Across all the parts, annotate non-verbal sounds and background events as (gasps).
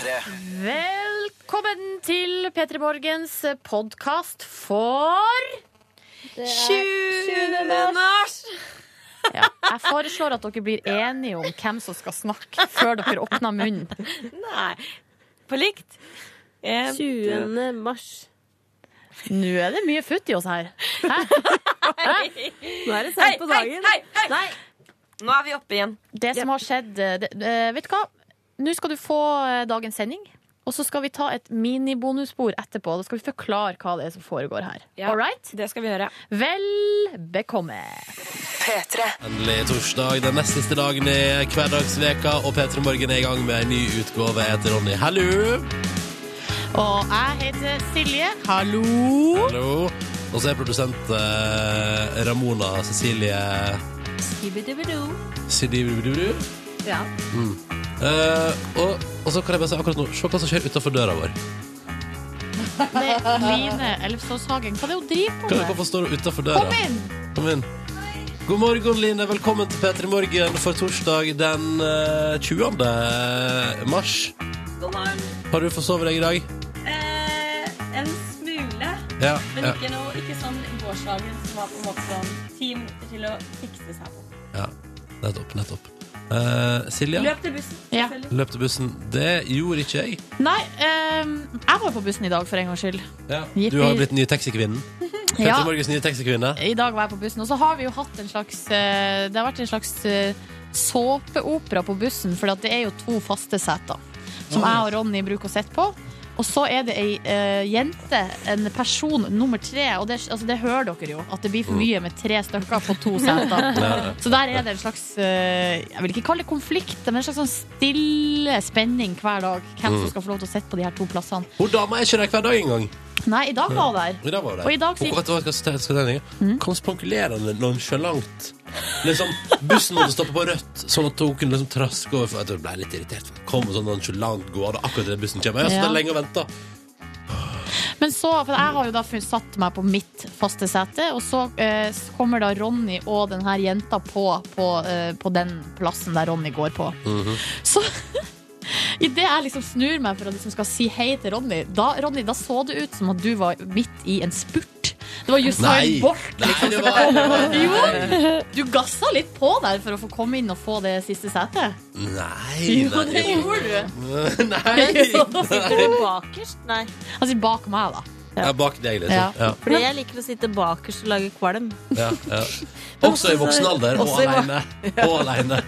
P3. Velkommen til P3 Morgens podkast for 20. mars. Ja, jeg foreslår at dere blir enige om hvem som skal snakke, før dere åpner munnen. Nei. På likt. 20. mars. Nå er det mye futt i oss her. Hæ? Nå er det Hei, sent på hei, dagen. hei, Nei. Nå er vi oppe igjen. Det som har skjedd det, det, eh, Vet du hva? Nå skal du få eh, dagens sending. Og så skal vi ta et minibonusspor etterpå. Da skal vi forklare hva det er som foregår her. Ja. All right? Det skal vi gjøre. Vel bekomme. Endelig torsdag, den nest siste dagen i hverdagsveka, og P3 Morgen er i gang med en ny utgave. Jeg heter Ronny. Hallo! Og jeg heter Silje. Hallo. Hallo. Og så er produsent eh, Ramona Cecilie Sidibudu. Ja. Eh, og, og så kan jeg bare si akkurat nå Se hva som skjer utenfor døra vår. Med Line Elvståshagen. Hva er det hun driver på Hva, med? hvorfor står hun utenfor døra? Kom inn! Kom inn. God morgen, Line. Velkommen til P3 Morgen for torsdag den eh, 20. mars. God morgen. Har du forsovet deg i dag? Eh, en smule, Ja. men ja. ikke, noe, ikke sånn gårsdagen som var på en måte sånn team til å fikse seg på. ja. Nettopp. Nettopp. Eh, Silja, Løp til bussen. Ja. løp til bussen. Det gjorde ikke jeg. Nei, ehm, jeg var på bussen i dag, for en gangs skyld. Ja. Du har blitt nye taxikvinnen. (laughs) Ja. Morgens nye taxikvinne. I dag var jeg på bussen. Og så har vi jo hatt en slags uh, Det har vært en slags uh, såpeopera på bussen, for det er jo to faste seter. Som jeg og Ronny bruker å sitte på. Og så er det ei eh, jente, en person nummer tre. Og det, altså, det hører dere jo, at det blir for mye med tre stykker på to seter. (laughs) Så der er det en slags eh, Jeg vil ikke kalle det konflikt, men en slags sånn stille spenning hver dag. Hvem som skal få lov til å sitte på de her to plassene. Hun dama er ikke der hver dag engang. Nei, i dag var hun der. I dag var hun der. Og i dag Hun- sier- vet du hva jeg skal, skal si? Mm. Kom spankulerende nonchalant. Liksom, bussen måtte stoppe på rødt, sånn at hun kunne liksom traske over. For jeg ble litt irritert. for Kom sånn nonchalant gående akkurat idet bussen kommer. Jeg har Ja. er lenge og venta. Men så, for jeg har jo da satt meg på mitt faste sete, og så eh, kommer da Ronny og den her jenta på, på, eh, på den plassen der Ronny går på. Mhm. Så (laughs) idet jeg liksom snur meg for å liksom skal si hei til Ronny, da, Ronny, da så det ut som at du var midt i en spurt. Det var Usain Nei. Bolt. Nei, Liksom. det var, det var (laughs) Jo, du gassa litt på der for å få komme inn og få det siste setet. Nei, Jo, det nei. gjorde du. (laughs) Nei. (laughs) Sitter du bakerst? Nei. Altså bak meg, da. Ja, bak deg, liksom. Ja. Ja. Fordi jeg liker å sitte bakerst og lage kvalm. Ja, ja. (laughs) Også i voksen alder, og aleine. (laughs) Og aleine.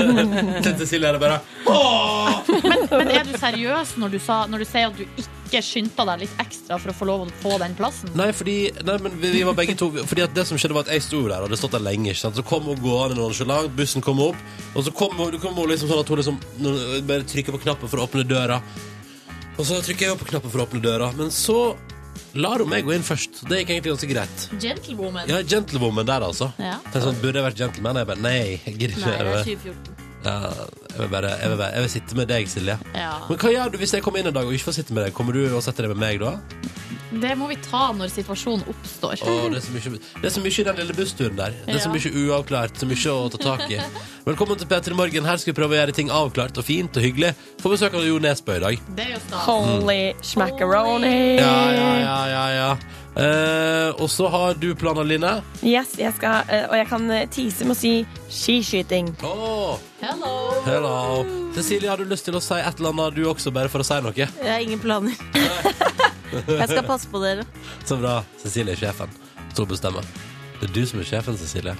(laughs) Til Cecilie er det bare Men er du seriøs når du, sa, når du sier at du ikke skyndte deg litt ekstra for å få lov å få den plassen? Nei, fordi nei, men vi, vi var begge to Fordi at det som skjedde var at jeg sto der og hadde stått der lenge. Ikke sant? Så kom hun gående nonchalant, bussen kom opp, og så kom hun, kom hun liksom sånn at hun liksom bare trykker på knappen for å åpne døra. Og så trykker jeg på knappen for å åpne døra, men så lar hun meg gå inn først. Det gikk egentlig ganske greit. Gentlewoman. Ja, gentlewoman der, altså. Ja. Sånn, Burde jeg vært gentleman? Jeg bare nei, jeg gidder ikke. Nei, det er 2014. ja, jeg, vil bare, jeg, vil bare, jeg vil sitte med deg, Silje. Ja. Men hva gjør du hvis jeg kommer inn en dag og ikke får sitte med deg? Kommer du og setter deg med meg da? Det må vi ta når situasjonen oppstår. Å, det, er så mye, det er så mye i den lille bussturen der. Det er så mye uavklart, så mye å ta tak i. (laughs) Velkommen til P3 Morgen. Her skal vi prøve å gjøre ting avklart og fint og hyggelig. Får besøk av Jo Nesbø i dag. Det er jo stas. Holy schmackaroni. Ja, ja, ja, ja, ja. Eh, og så har du planer, Line. Yes, jeg skal, eh, og jeg kan tise tease med å si skiskyting. Oh. Hello! hello. Cecilie, har du lyst til å si et eller annet, du også, bare for å si noe? Jeg har ingen planer. (laughs) Jeg skal passe på dere. Så bra. Cecilie er sjefen. Så bestemmer. Det er du som er sjefen, Cecilie.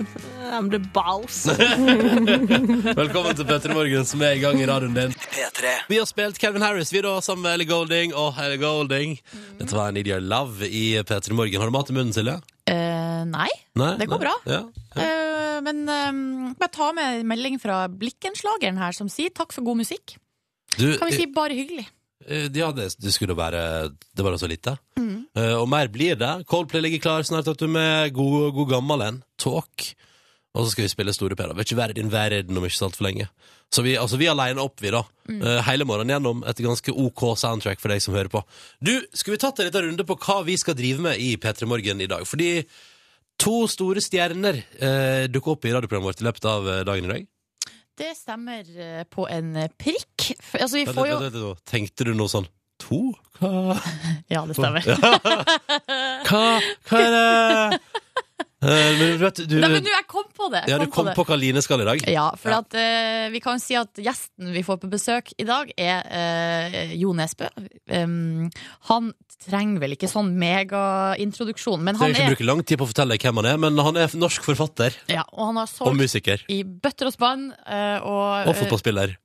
(laughs) I'm the boss. (laughs) Velkommen til P3 Morgen, som er i gang i radioen din. P3. Vi har spilt Calvin Harris vi da, sammen med Ellie Golding. Og Helle Golding. Dette var Need Your Love i P3 Morgen. Har du mat i munnen, Silje? Eh, nei, Nei? Det går Nei? bra. Ja. Eh, men uh, jeg ta med en melding fra Blikkenslageren her, som sier takk for god musikk. Du, Kan vi si bare hyggelig? Eh, ja, det, det skulle være Det var da så lite. Mm. Uh, og mer blir det. Coldplay ligger klar snart, vet du, med god, god gammel en. Talk. Og så skal vi spille Store P. da. Vil ikke være din verden om ikke så altfor lenge. Så vi, altså, vi er alene opp, vi, da. Mm. Uh, hele morgenen gjennom et ganske OK soundtrack for deg som hører på. Du, skulle vi tatt en liten runde på hva vi skal drive med i P3 Morgen i dag? Fordi to store stjerner uh, dukker opp i radioprogrammet vårt i løpet av dagen i dag. Det stemmer eh, på en prikk. altså, vi får jo. Tenkte du noe sånn To? Hva, (laughs) Ja, det stemmer. (laughs) hva, hva er det Eh, Men du vet, du, Nei, men du, jeg kom på det. Jeg ja, du kom på, på hva Line skal i dag? Ja, for Ja. At, uh, vi kan si at gjesten vi får på besøk i dag, er uh, Jo Nesbø. Um, han trenger vel ikke sånn megaintroduksjon, men han Trenger ikke er, bruke lang tid på å fortelle hvem han er, men han er norsk forfatter ja, og han har og solgt musiker. i bøtter og spann, eh, og, Og fotballspiller.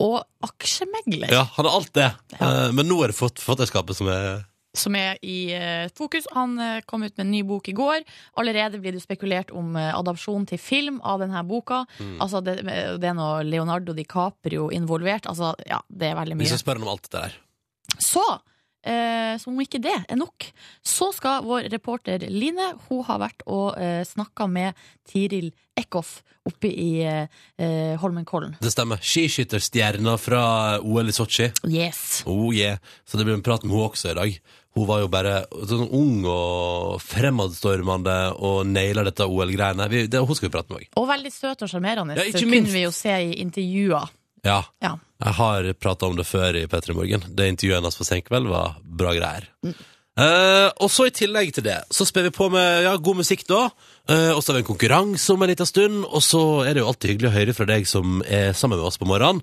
og aksjemegler, Ja, han er alt det. Eh, Men nå er det fort- forfatterskapet som er som er i eh, fokus. Han eh, kom ut med en ny bok i går. Allerede blir det spekulert om eh, adopsjon til film av denne boka. Mm. Altså, det, det er noe Leonardo DiCaprio involvert. Altså, ja, det er veldig Vi mye. skal spørre ham om alt det der. Så, eh, som om ikke det er nok, så skal vår reporter Line Hun har vært og eh, snakka med Tiril Eckhoff oppe i eh, eh, Holmenkollen. Det stemmer. Skiskytterstjerna fra OL i Sotsji. Yes. Oh yeah. Så det blir en prat med hun også i dag. Hun var jo bare sånn ung og fremadstormende og naila dette OL-greiene. Det- Hun skal vi prate med òg. Og veldig søt og sjarmerende. Ja, ikke kunne vi jo se i intervjuer. Ja. Ja. Jeg har prata om det før i P3 Morgen. Det intervjuet hennes på Senkveld var bra greier. Eh, og så i tillegg til det, så spiller vi på med ja, god musikk da. Uh, og så har vi en konkurranse om en liten stund. Og så er det jo alltid hyggelig å høre fra deg som er sammen med oss på morgenen.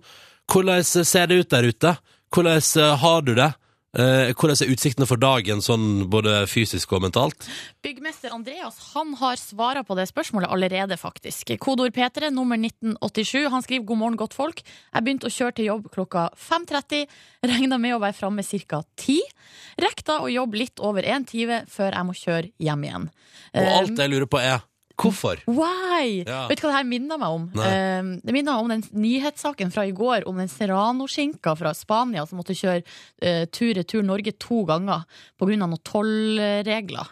Hvordan ser det ut der ute? Hvordan eh, har du det? Eh, hvordan er utsiktene for dagen, sånn både fysisk og mentalt? Byggmester Andreas han har svara på det spørsmålet allerede, faktisk. Kodord P3, nummer 1987. Han skriver 'God morgen, godt folk'. Jeg begynte å kjøre til jobb klokka 5.30. Regna med å være framme ca. 10. Rekk da å jobbe litt over én time før jeg må kjøre hjem igjen. Og Eh, alt jeg lurer på er hvorfor? Why? Ja. Vet du hva det her minner meg om? Eh, det minner meg om den nyhetssaken fra i går om den serrano-skinka fra Spania som måtte kjøre uh, tur-retur Norge to ganger pga. noen tollregler.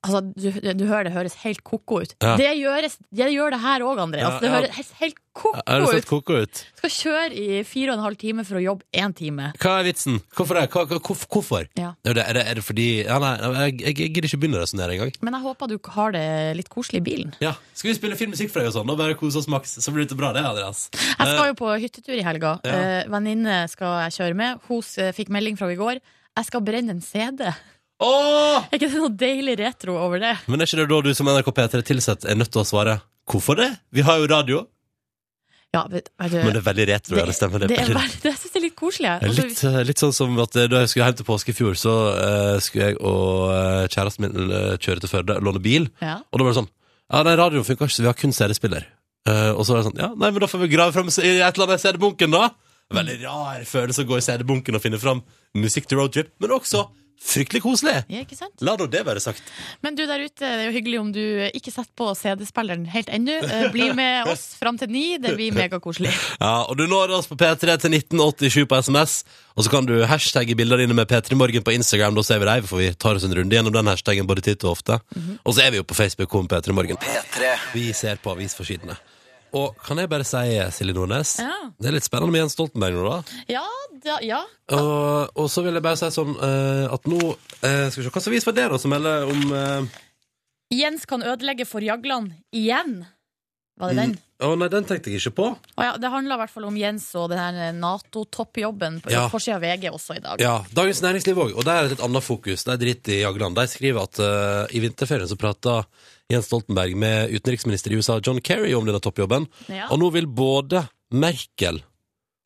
Ja, altså, du, du hører det høres helt ko-ko ut. Ja. Det, gjøres, det gjør det her òg, Andreas. Altså, Det ja. høres helt, ko-ko ut. koko ut? Skal kjøre i fire og en halv time for å jobbe én time. Hva er vitsen? Hvorfor det? Hva, hva, hvorfor? Ja. Er, det, er, det, er det fordi ja, Nei, jeg, jeg, jeg gidder ikke begynne å resonnere engang. Men jeg håper du har det litt koselig i bilen. Ja. Skal vi spille filmmusikk for deg og sånn? Og bare kose oss maks, så blir det bra, det, Andreas. Jeg skal jo på hyttetur i helga. Ja. Eh, venninne skal jeg kjøre med. Hun fikk melding fra i går. Jeg skal brenne en CD. Åh! Er ikke det noe deilig retro over det? Men er ikke det da du som NRK P3 tilsatt er nødt til å svare hvorfor det? Vi har jo radio. Ja, vet du, Men det er veldig retro. ja, det stemmer. Det det er veldig, det synes jeg er litt koselig. Det Altså, Litt, eh, litt sånn som at eh, Da jeg skulle hjem til påske i fjor, så uh, skulle jeg og uh, kjæresten min kjøre til Førde låne bil. ja. Og da var det sånn Ja, nei, radioen funker ikke, så vi har kun CD-spiller. Og så var det sånn Ja, nei, men da får vi grave fram i et eller annet CD-bunken, da. Veldig rar følelse å gå i CD-bunken og finne fram musikk til roadtrip, men også fryktelig koselig. ja, ikke sant? La nå det være sagt. Men du der ute, det er jo hyggelig om du ikke setter på CD-spilleren helt ennå. Eh, Bli (laughs) med oss fram til ni. Det blir megakoselig. (laughs) Ja, og du når oss på P3 til 1987 på SMS, og så kan du hashtagge bildene dine med P3morgen på Instagram, da ser vi deg, for vi tar oss en runde gjennom den hashtaggen både titt og ofte. Og så er vi jo på Facebook om P3morgen. P3. Vi ser på avisforsidene. Og kan jeg bare si, Silje Nordnes, Ja. det er litt spennende med Jens Stoltenberg nå, da. Ja, da, ja. Og, og så vil jeg bare si sånn uh, at nå uh, Skal vi se, hva slags avis var det da som melder om uh... Jens kan ødelegge for Jagland igjen. Var det den? Å nei, den tenkte jeg ikke på. Å ja, det handla i hvert fall om Jens og den Nato-toppjobben på Ja. forsida av VG også i dag. Ja, Dagens Næringsliv òg, og der er det et annet fokus. Det er dritt i Jagland. De skriver at eh, i vinterferien så prata Jens Stoltenberg med utenriksminister i USA John Kerry om denne toppjobben. Ja. Og nå vil både Merkel,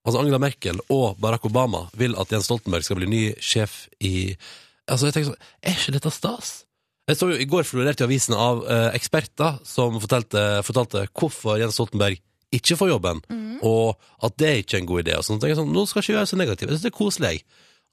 altså Angela Merkel og Barack Obama vil at Jens Stoltenberg skal bli ny sjef i Altså, jeg tenker sånn, Er ikke dette stas? Jeg så jo I går florerte avisen av eh, eksperter som fortalte, fortalte hvorfor Jens Stoltenberg ikke får jobben, og at det ikke er en god idé. Og sånn, tenker jeg sånn, Nå skal jeg ikke være så negativ. Jeg synes det er koselig.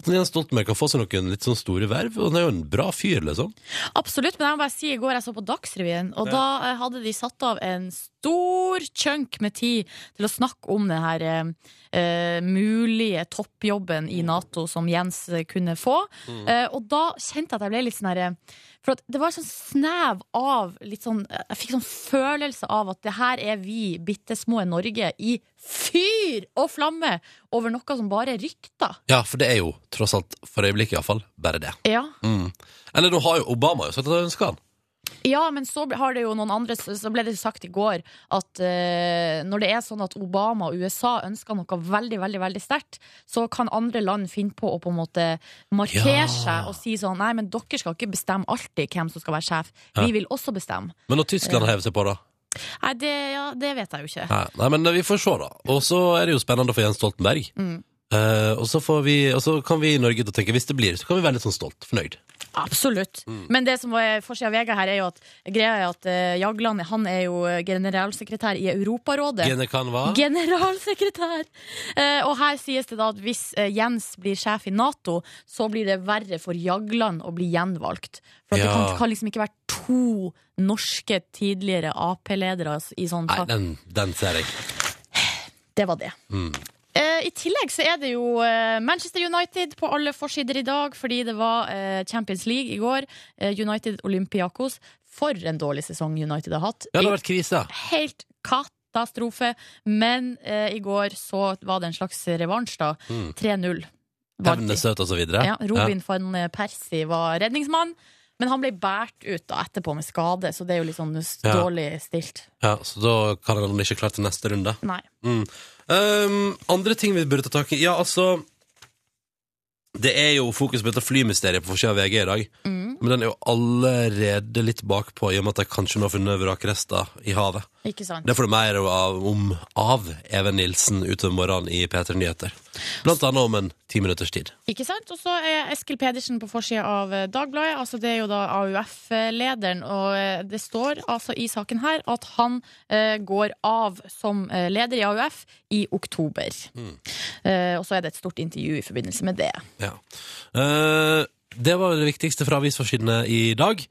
At Jens Stoltenberg kan få seg noen litt sånn store verv, og han er jo en bra fyr, liksom. Absolutt, men jeg må bare si i går jeg så på Dagsrevyen, og Ja. da eh, hadde de satt av en stor chunk med tid til å snakke om den her eh, eh, mulige toppjobben i Nato som Jens eh, kunne få. Eh, og da kjente jeg at jeg ble litt sånn herre For at det var sånn snev av litt sånn Jeg fikk sånn følelse av at det her er vi bitte små Norge i fyr og flamme over noe som bare er rykter. Ja, for det er jo, tross alt, for øyeblikket iallfall, bare det. Ja. Mm. Eller nå har jo Obama jo sagt at han ønsker han. Ja, men så har det jo noen andre Så ble det sagt i går at uh, når det er sånn at Obama og USA ønsker noe veldig, veldig veldig sterkt, så kan andre land finne på å på en måte markere Ja. seg og si sånn Nei, men dere skal ikke bestemme alltid hvem som skal være sjef. Ja. Vi vil også bestemme. Men når Tyskland hever seg på, da? Nei, det, ja, det vet jeg jo ikke. Nei, nei, men vi får se, da. Og så er det jo spennende for Jens Stoltenberg. Mm. Eh, og, så får vi, og så kan vi i Norge da tenke, hvis det blir, så kan vi være litt sånn stolt. Fornøyd. Absolutt. Mm. Men det som var forsida av VG her, er jo at greia er at eh, Jagland han er jo generalsekretær i Europarådet. Hva? Generalsekretær! Eh, og her sies det da at hvis eh, Jens blir sjef i Nato, så blir det verre for Jagland å bli gjenvalgt. For at det Ja. kan, kan liksom ikke være to norske tidligere Ap-ledere i sånn Nei, den, den ser jeg. Det var det. Mm. Eh, I tillegg så er det jo eh, Manchester United på alle forsider i dag, fordi det var eh, Champions League i går. United Olympiakos. For en dårlig sesong United har hatt. Ja, det har vært krise. Helt katastrofe. Men eh, i går så var det en slags revansj, da. Mm. 3-0. Hevnesøt og så videre. Ja, Robin van Persie var redningsmann. Men han ble båret ut da etterpå med skade, så det er jo litt sånn dårlig stilt. Ja, så da kan han ikke klare til neste runde. Nei. Mm. Um, andre ting vi burde ta tak i Ja, altså Det er jo fokus på dette flymysteriet på forsida av VG i dag. Mm, Men den er jo allerede litt bakpå, i og med at de kanskje nå har funnet vrakrester i havet. Ikke sant? Det får du mer av, om av Even Nilsen utover morgenen i P3 Nyheter. Blant annet om en ti minutters tid. Ikke sant? Og så er Eskil Pedersen på forsida av eh, Dagbladet. Altså det er jo da AUF-lederen, og eh, det står altså i saken her at han eh, går av som eh, leder i AUF i oktober. Mm. Eh, og så er det et stort intervju i forbindelse med det. Ja. Eh, det var det viktigste fra avisforsidene i dag.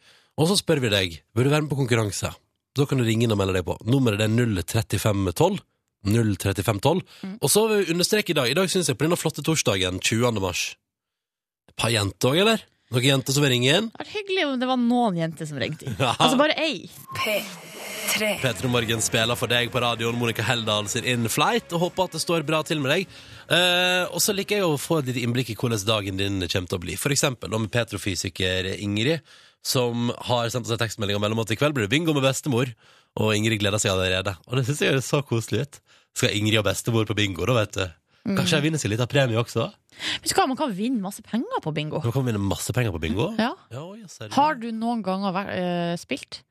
Og så spør vi deg, bør du være med på konkurranse? Da kan du ringe inn og melde deg på. Nummeret er 03512. 03512. Og så vil vi understreke i dag. I dag syns jeg på denne flotte torsdagen 20. mars Et par jenter òg, eller? Noen jenter som vil ringe inn? Det hadde hyggelig om det var noen jenter som ringte inn. (laughs) Ja. Altså bare ei. Petra Morgen spiller for deg på radioen. Monica Heldal sin In Flight. Og håper at det står bra til med deg. Eh, og så liker jeg å få et lite innblikk i hvordan dagen din kommer til å bli. For eksempel om petrofysiker Ingrid, som har sendt oss en tekstmelding om mellom at i kveld blir det bingo med bestemor. Og Ingrid gleder seg allerede. Og det syns jeg er så koselig ut. Skal Ingrid og bestemor på bingo, da, vet du. Kanskje jeg vinner seg litt av premie også? Vet du hva, Man kan vinne masse penger på bingo. Man kan vinne masse penger på bingo. Ja. Ja, oi. Har du noen ganger vært, uh, spilt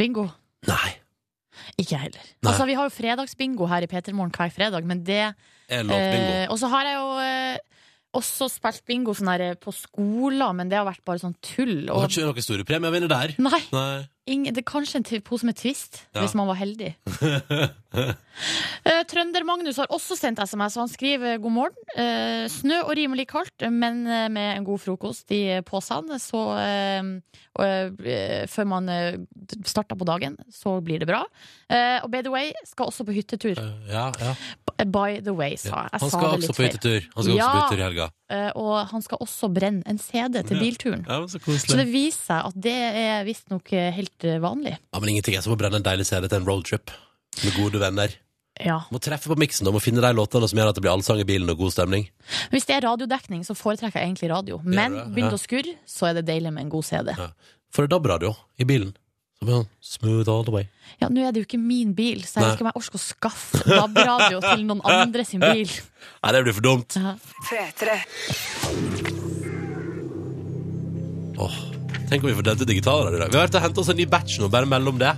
bingo? Nei. Ikke heller. Nei. Altså, vi har jo fredagsbingo her i P3morgen hver fredag, men det. Eh, og så har jeg jo eh, også spilt bingo sånn her, på skoler, men det har vært bare sånn tull. Og har Og, ikke noen store premier å vinne der. nei, Nei. Ing, det er kanskje en pose med Twist, Ja. hvis man var heldig. (laughs) uh, Trønder-Magnus har også sendt SMS, og han skriver god morgen. Uh, snø og rimelig kaldt, men eh, med en god frokost i posene. Så uh, eh, før man eh, starter på dagen, så blir det bra. Eh, og by the way, skal også på hyttetur. Ja, ja. By the way, sa jeg. Jeg Han skal også på hyttetur. Han skal Ja. også på hyttetur i helga. Eh, og han skal også brenne en CD til bilturen. Ja, så Så det viser seg at det er visstnok helt eh, vanlig. Ja, men ingenting er som å brenne en deilig CD til en roadtrip med gode venner. Ja. Må treffe på miksen og må finne de låtene som gjør at det blir allsang i bilen og god stemning. Hvis det er radiodekning, så foretrekker jeg egentlig radio. Men begynner Ja. det å skurre, så er det deilig med en god CD. Ja. For det er DAB-radio i bilen. Så blir han smooth all the way. Ja, Nå er det jo ikke min bil, så jeg vet ikke om jeg orker å skaffe DAB-radio til noen andre sin (laughs) bil. Nei, det blir for dumt. Ja. Åh, Tenk om vi får dette digitalradio i dag. Vi har vært og hentet oss en ny batch nå, bare mellom det.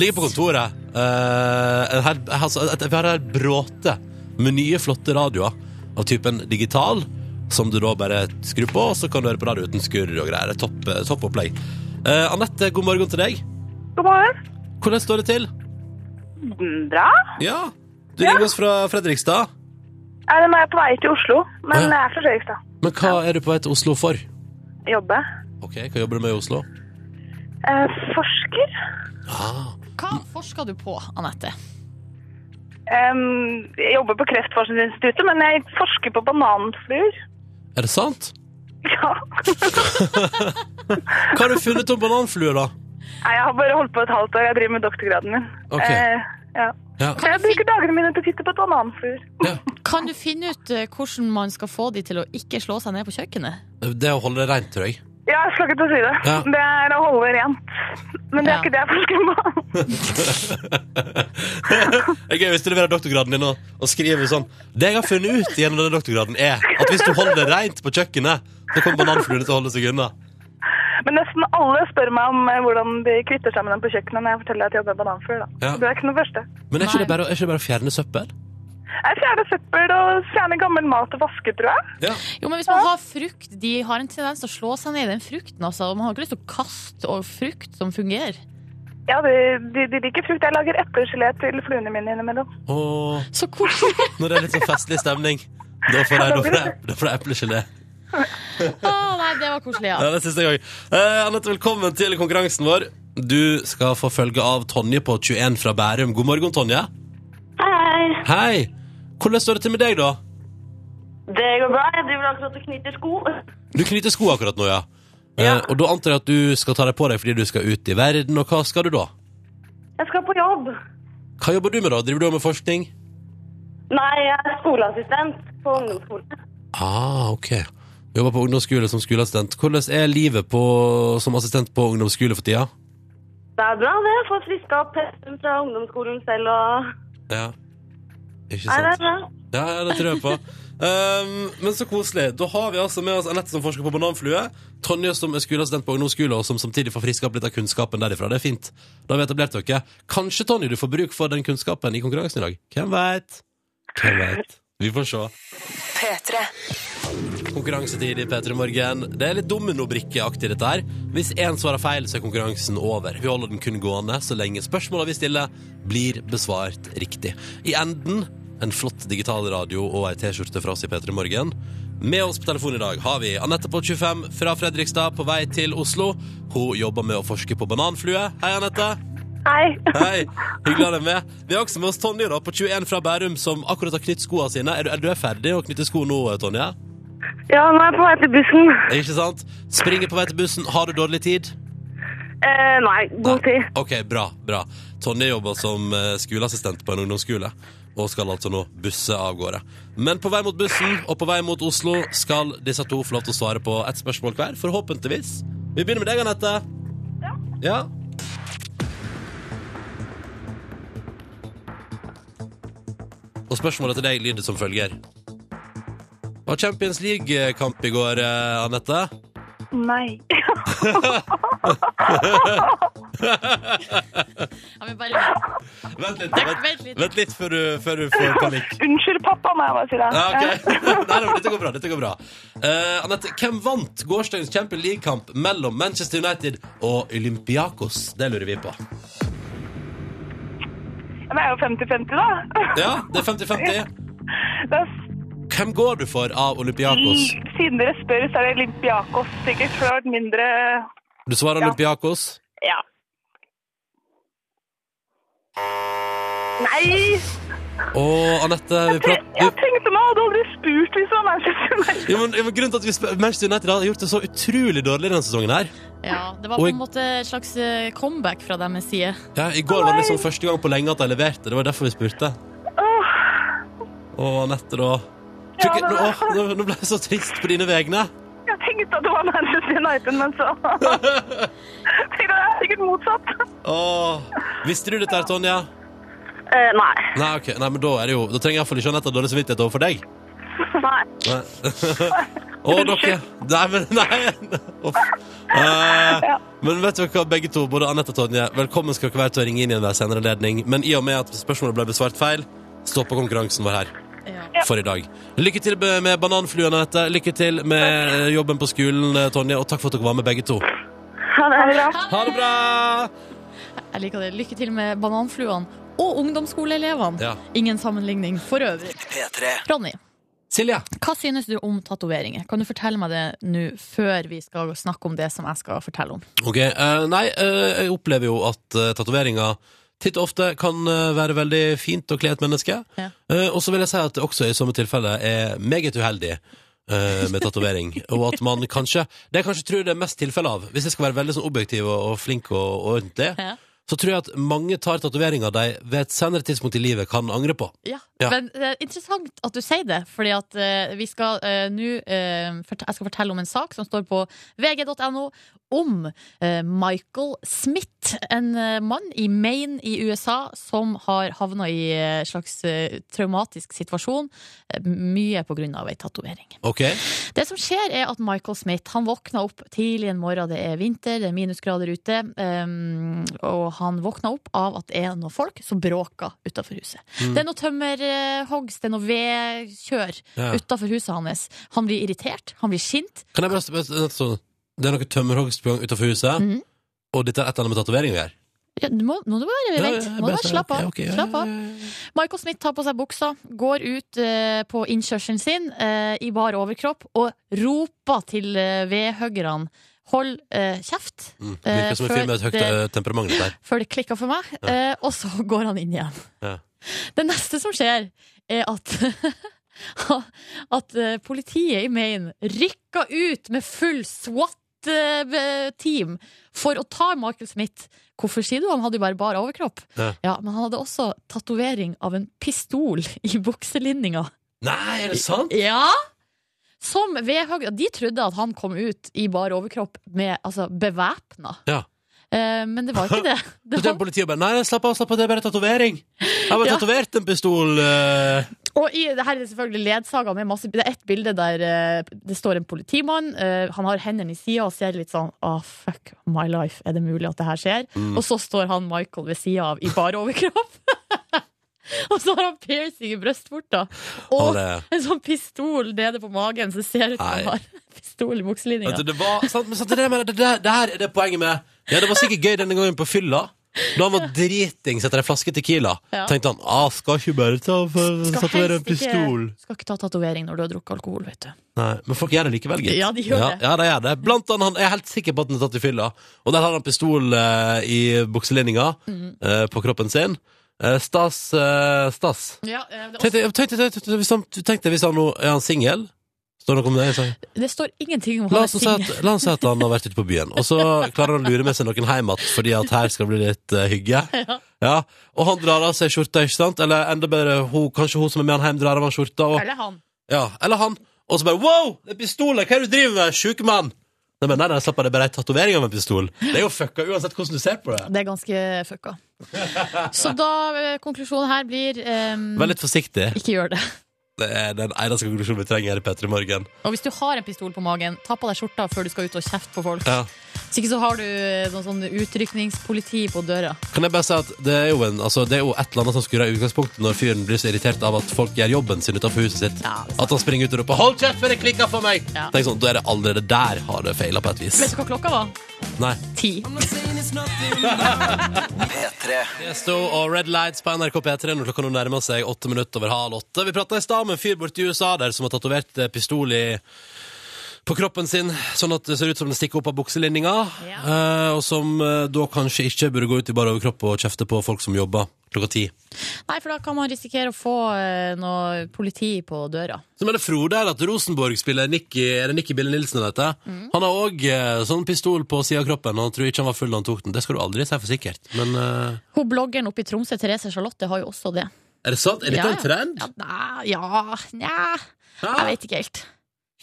Ligger på kontoret. Eh, her, altså, et, vi har her bråte med nye, flotte radioer av typen digital, som du da bare skrur på, og så kan du høre på radio uten skurr og greier. Det er Topp, eh, topp opplegg. Eh, Anette, god morgen til deg. God morgen. Hvordan står det til? Bra. Ja, Du ringer oss fra Fredrikstad. Ja, nå er jeg på vei til Oslo, men Å, ja. jeg er fra Fredrikstad. Men hva er du på vei til Oslo for? Jobbe. Ok, Hva jobber du med i Oslo? Eh, forsker. Ah, Hva forsker du på, Anette? Um, jeg jobber på Kreftforskningsinstituttet, men jeg forsker på bananfluer. er det sant? Ja. (laughs) Hva har du funnet om bananfluer, da? Nei, jeg har bare holdt på et halvt år. Jeg driver med doktorgraden min. Ok. Eh, ja. Ja. Jeg bruker dagene mine til å titte på bananfluer. ja. Kan du finne ut eh, hvordan man skal få de til å ikke slå seg ned på kjøkkenet? Det å holde det rent, tror jeg. Ja, jeg skal ikke til å si det. Ja. Det er å holde rent. Men det er Ja. ikke det jeg forsker på. Det er gøy hvis du leverer doktorgraden din og, og skriver sånn Det jeg har funnet ut gjennom denne doktorgraden, er at hvis du holder det rent på kjøkkenet, så kommer bananfluene til å holde seg unna. Men nesten alle spør meg om eh, hvordan de kvitter seg med dem på kjøkkenet når jeg forteller at jeg jobber med bananfluer. Ja. Det er ikke noe første. Men er ikke, det bare, er ikke det bare å fjerne søppel? Jeg fjerner søppel og fjerner gammel mat og vaske, tror jeg. Ja. Jo, men hvis man har frukt, de har en tendens til å slå seg ned i den frukten. Altså. Man har ikke lyst til å kaste og frukt som fungerer. Ja, de, de, de liker frukt. Jeg lager eplegelé til fluene mine innimellom. Åh. Så koselig! (laughs) når det er litt sånn festlig stemning, da får jeg eplegelé. Å, nei, det var koselig, Ja, ja. det synes jeg også. Eh, Anette, velkommen til konkurransen vår. Du skal få følge av Tonje på 21 fra Bærum. God morgen, Tonje. Hei. Hei. Hvordan står det til med deg, da? Det går bra. Jeg driver akkurat og knyter sko. Du knyter sko akkurat nå, ja. Eh, og da antar jeg at du skal ta deg på deg fordi du skal ut i verden, og hva skal du da? Jeg skal på jobb. Hva jobber du med, da? Driver du med forskning? Nei, jeg er skoleassistent på ungdomsskole. Ah, ok. Jobber på ungdomsskole som skoleassistent. Hvordan er livet på, som assistent på ungdomsskole for tida? Det er bra, det. Får friska opp pensum fra ungdomsskolen selv og Ja. Ikke Nei, det er sant? bra. Ja, det tror jeg på. Um, men så koselig. Da har vi altså med oss Anette som forsker på bananflue. Tonje som er skoleassistent på ungdomsskole, og som samtidig får friska opp litt av kunnskapen derifra. Det er fint. Da har vi etablert dere. Kanskje, Tonje, du får bruk for den kunnskapen i konkurransen i dag. Hvem veit? Hvem veit? Vi får se. Konkurransetid i P3 Morgen. Det er litt dominobrikkeaktig, dette her. Hvis én svarer feil, så er konkurransen over. Vi holder den kun gående så lenge spørsmåla vi stiller, blir besvart riktig. I enden en flott digital radio og ei T-skjorte fra oss i P3 Morgen. Med oss på telefonen i dag har vi Anette på 25 fra Fredrikstad på vei til Oslo. Hun jobber med å forske på bananflue. Hei, Anette. Hei. Hei, Hyggelig å ha deg med. Vi har også med oss Tonje da, på 21 fra Bærum, som akkurat har knytt skoene sine. Er du, er du ferdig å knytte sko nå, Tonje? Ja, nå er jeg på vei til bussen. Ikke sant? Springer på vei til bussen. Har du dårlig tid? Eh, nei, god tid. Ok, bra, bra. Tonje jobber som eh, skoleassistent på en ungdomsskole og skal altså nå busse av gårde. Men på vei mot bussen og på vei mot Oslo skal disse to få lov til å svare på ett spørsmål hver, forhåpentligvis. Vi begynner med deg, Anette. Ja. ja. Og spørsmålet til deg lyder som følger. Var Champions League-kamp i går, eh, Anette? Nei. (laughs) ja men bare Vent litt, vent, vent, litt. vent litt før du, før du får panikk. Unnskyld, pappa, må jeg bare si det. Ja, ok. (laughs) Nei, nei, men dette går bra. dette går bra Eh, Anette, hvem vant gårsdagens Champions League-kamp mellom Manchester United og Olympiakos? Det lurer vi på. Det er jo 50-50, da. Ja, det er 50-50. (laughs) Det er, Hvem går du for av Olympiakos? siden dere spør, så er det Olympiakos sikkert. For det har vært mindre Du svarer Ja. Olympiakos. Ja. Nei! Å, Anette vi prat... Jeg tenkte meg hadde aldri spurt hvis det var Manchester United. Ja, men, men grunnen til at vi spør... Manchester United har gjort det så utrolig dårlig denne sesongen her. Ja, det var på en måte et slags eh, comeback fra deres side. Ja, I går var det liksom første gang på lenge at de leverte. Det var derfor vi spurte. Og Anette, da Tror Ja, nå, nå ble jeg så trist på dine vegne. Tenkte at det var Manchester United, men så (laughs) tenkte jeg det er sikkert motsatt. Åh. Visste du dette, her, Tonja? Eh, nei. Nei, ok, nei, men da er det jo Da trenger jeg iallfall ikke Anette dårlig samvittighet overfor deg. Nei. Nei. (laughs) Å, dere Nei, men Nei! Uff. Eh, men vet dere hva, begge to, både Anette og Tonje, velkommen skal dere være til å ringe inn igjen ved senere anledning. Men i og med at spørsmålet ble besvart feil, stopper konkurransen vår her Ja. for i dag. Lykke til med bananfluene bananfluen, Anette. Lykke til med eh, jobben på skolen, eh, Tonje. Og takk for at dere var med, begge to. Ha det. bra. Ha det bra! Jeg liker det. Lykke til med bananfluene og ungdomsskoleelevene. Ja. Ingen sammenligning for øvrig. Ronny, Silja. hva synes du om tatoveringer? Kan du fortelle meg det nå før vi skal snakke om det som jeg skal fortelle om? Ok, uh, Nei, uh, jeg opplever jo at uh, tatoveringer titt og ofte kan eh, være veldig fint å kle et menneske. Ja. Eh, og så vil jeg si at det også i samme tilfelle er meget uheldig eh, med tatovering. (laughs) og at man kanskje Det jeg kanskje tror det er mest tilfelle av, hvis jeg skal være veldig sånn objektiv og, og flink og, og ordentlig, Ja. så tror jeg at mange tar tatoveringer de ved et senere tidspunkt i livet kan angre på. Ja. Ja. Men det er interessant at du sier det, fordi at uh, vi skal uh, nå uh, Jeg skal fortelle om en sak som står på vg.no om Michael Smith, en eh, mann i Maine i USA som har havna i en slags eh, traumatisk situasjon, eh, mye av ei tatovering. Okay. Det som skjer er at Michael Smith Han våkna opp tidlig en morgen, det er vinter, det er minusgrader ute. um, og han våkna opp av at det er noen folk som bråker utafor huset. Mm. Det er noe tømmerhogst, det er noe vedkjør Ja. utafor huset hans. Han blir irritert, han blir sint. Kan jeg bare spørre Det er noe tømmerhogst på gang utenfor huset, Mhm. Og dette er et eller annet med tatovering å gjøre? Ja, du må, nå må du bare vente. ja, bare slappe av. Okay, okay, Slapp av. Michael Smith tar på seg buksa, går ut eh, på innkjørselen sin eh, i bar overkropp og roper til eh, vedhuggerne Hold eh, kjeft. Mm. Eh, Virker som en før fyr med et høyt det- eh, temperament der. (laughs) før det klikker for meg, Ja. og så (laughs) går han inn igjen. Ja. Det neste som skjer, er at (laughs) At eh, politiet i Maine rykka ut med full SWAT-team for å ta Michael Smith. Hvorfor sier du? Han hadde jo bare bar overkropp. Ja. men han hadde også tatovering av en pistol (laughs) i bukselinninga. Nei, er det sant? Ja! Som vedhugger De trodde at han kom ut i bar overkropp med, altså, bevæpna. Ja. Eh, men det var ikke det. (laughs) det Så var, politiet og bare Nei, slapp av, slapp av, det er bare tatovering. Jeg har bare Ja. tatovert en pistol. eh. og i, det her er det selvfølgelig ledsaga med masse Det er ett bilde der eh, det står en politimann. eh, han har hendene i sida og ser litt sånn Å, fuck my life, er det mulig at det her skjer? Mm. Og så står han Michael ved sida av i bare overkropp. (laughs) og så har han piercing i brystvorta. Og er- en sånn pistol nede på magen, så det ser ut som han har (laughs) pistol i bukselinninga. Det, det var sant, det, det, det her er det poenget med Ja, det var sikkert gøy denne gangen på fylla. Da han var dritings etter ei flaske Tequila, Ja. tenkte han ah, skal ikke bare ta for, Skal tatovere en pistol. ikke-. Skal ikke ta tatovering når du har drukket alkohol, vet du. Nei, Men folk gjør det likevel, gitt. Ja, de gjør ja, det. Ja, de gjør det. Blant annet, han jeg er helt sikker på at han er tatt i fylla. Og der har han pistol eh, i bukselinninga Mm. eh, på kroppen sin. Eh, stas. eh, stas. Ja, eh, det, er Tenk deg- tenk deg- tenk deg- hvis han- Tenk hvis han nå er han singel. Står det noe om det? det står ingenting om La ting oss, si at, la oss si at han har vært ute på byen, og så klarer han å lure med seg noen hjem igjen fordi at her skal det bli litt uh, hygge. Ja. Og han drar av seg skjorta, ikke sant? Eller enda bedre, hun, kanskje hun som er med han hjem, drar av han skjorta. Og, Eller han. ja, eller han. Og så bare wow, det er pistoler, hva er det du driver med, sjuke mann? Nei, men nei, nei, slapp av, det er bare ei tatovering av en pistol. Det er jo fucka uansett hvordan du ser på det. Det er ganske fucka. Så da, eh, konklusjonen her blir um, Vær litt forsiktig. Ikke gjør det. Det er den eneste konklusjonen vi trenger her i P3 Morgen. Og hvis du har en pistol på magen, ta på deg skjorta før du skal ut og kjefte på folk. Ja. Hvis ikke så har du noe sånn utrykningspoliti på døra. Kan jeg bare si at det er jo, en, altså, det er jo et eller annet som skurrer i utgangspunktet når fyren blir så irritert av at folk gjør jobben sin utenfor huset sitt. Ja. At han springer ut og roper 'hold kjeft før det klikker for meg'! Ja. Tenk sånn, Da er det allerede der har det feila på et vis. Vet du hva klokka var? Nei. Ti. Tiesto og Red Lights på NRK P3 når klokka nå nærmer seg åtte minutter over halv åtte. Vi prata i stad med en fyr borti USA der som har tatovert eh, pistol i på kroppen sin, sånn at det ser ut som den stikker opp av bukselinninga. Ja. Eh, og som eh, da kanskje ikke burde gå ut i bar overkropp og kjefte på folk som jobber klokka ti. Nei, for da kan man risikere å få eh, noe politi på døra. Så mener Frode her at Rosenborg spiller Nicky, er det Nicky Bille Nilsen han heter? Mm. Han har òg eh, sånn pistol på sida av kroppen, og han tror ikke han var full da han tok den. Det skal du aldri si for sikkert. Men eh, Hun bloggeren oppe i Tromsø, Therese Charlotte, har jo også det. er det sant? Er dette Ja, en trend? Ja, nei, ja, nja Jeg vet ikke helt.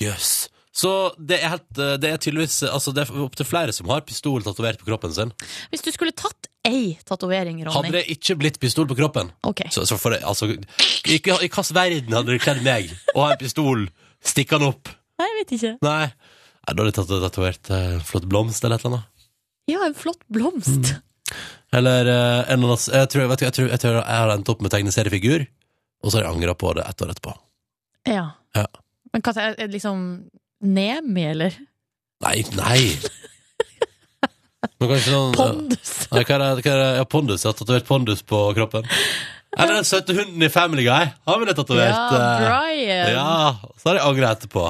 Jøss. Så det er, helt, eh, det er tydeligvis Altså det er opptil flere som har pistol tatovert på kroppen sin. Hvis du skulle tatt ei tatovering, Hadde det ikke blitt pistol på kroppen okay. så, så for det, altså, I i hvilken verden hadde det kledd meg å ha en pistol stikkende opp? Nei, jeg vet ikke. Nei. Nei, Da hadde jeg tatt- tatovert eh, flott blomst eller et eller annet. Ja, en flott blomst. Eller eh, en eller annen jeg tror, vet du, jeg, tror, jeg tror jeg har endt opp med tegneseriefigur, og så har jeg angra på det ett år etterpå. Ja. Ja. Men hva liksom Nemi, eller? Nei, nei! Men kanskje noen Pondus? Nei, hva er det? Hva er det? Ja, pondus. Jeg har tatovert pondus på kroppen. Eller den søte hunden i Family Guy. Har vi det tatovert? Ja, Brian. Ja, så har jeg angra etterpå.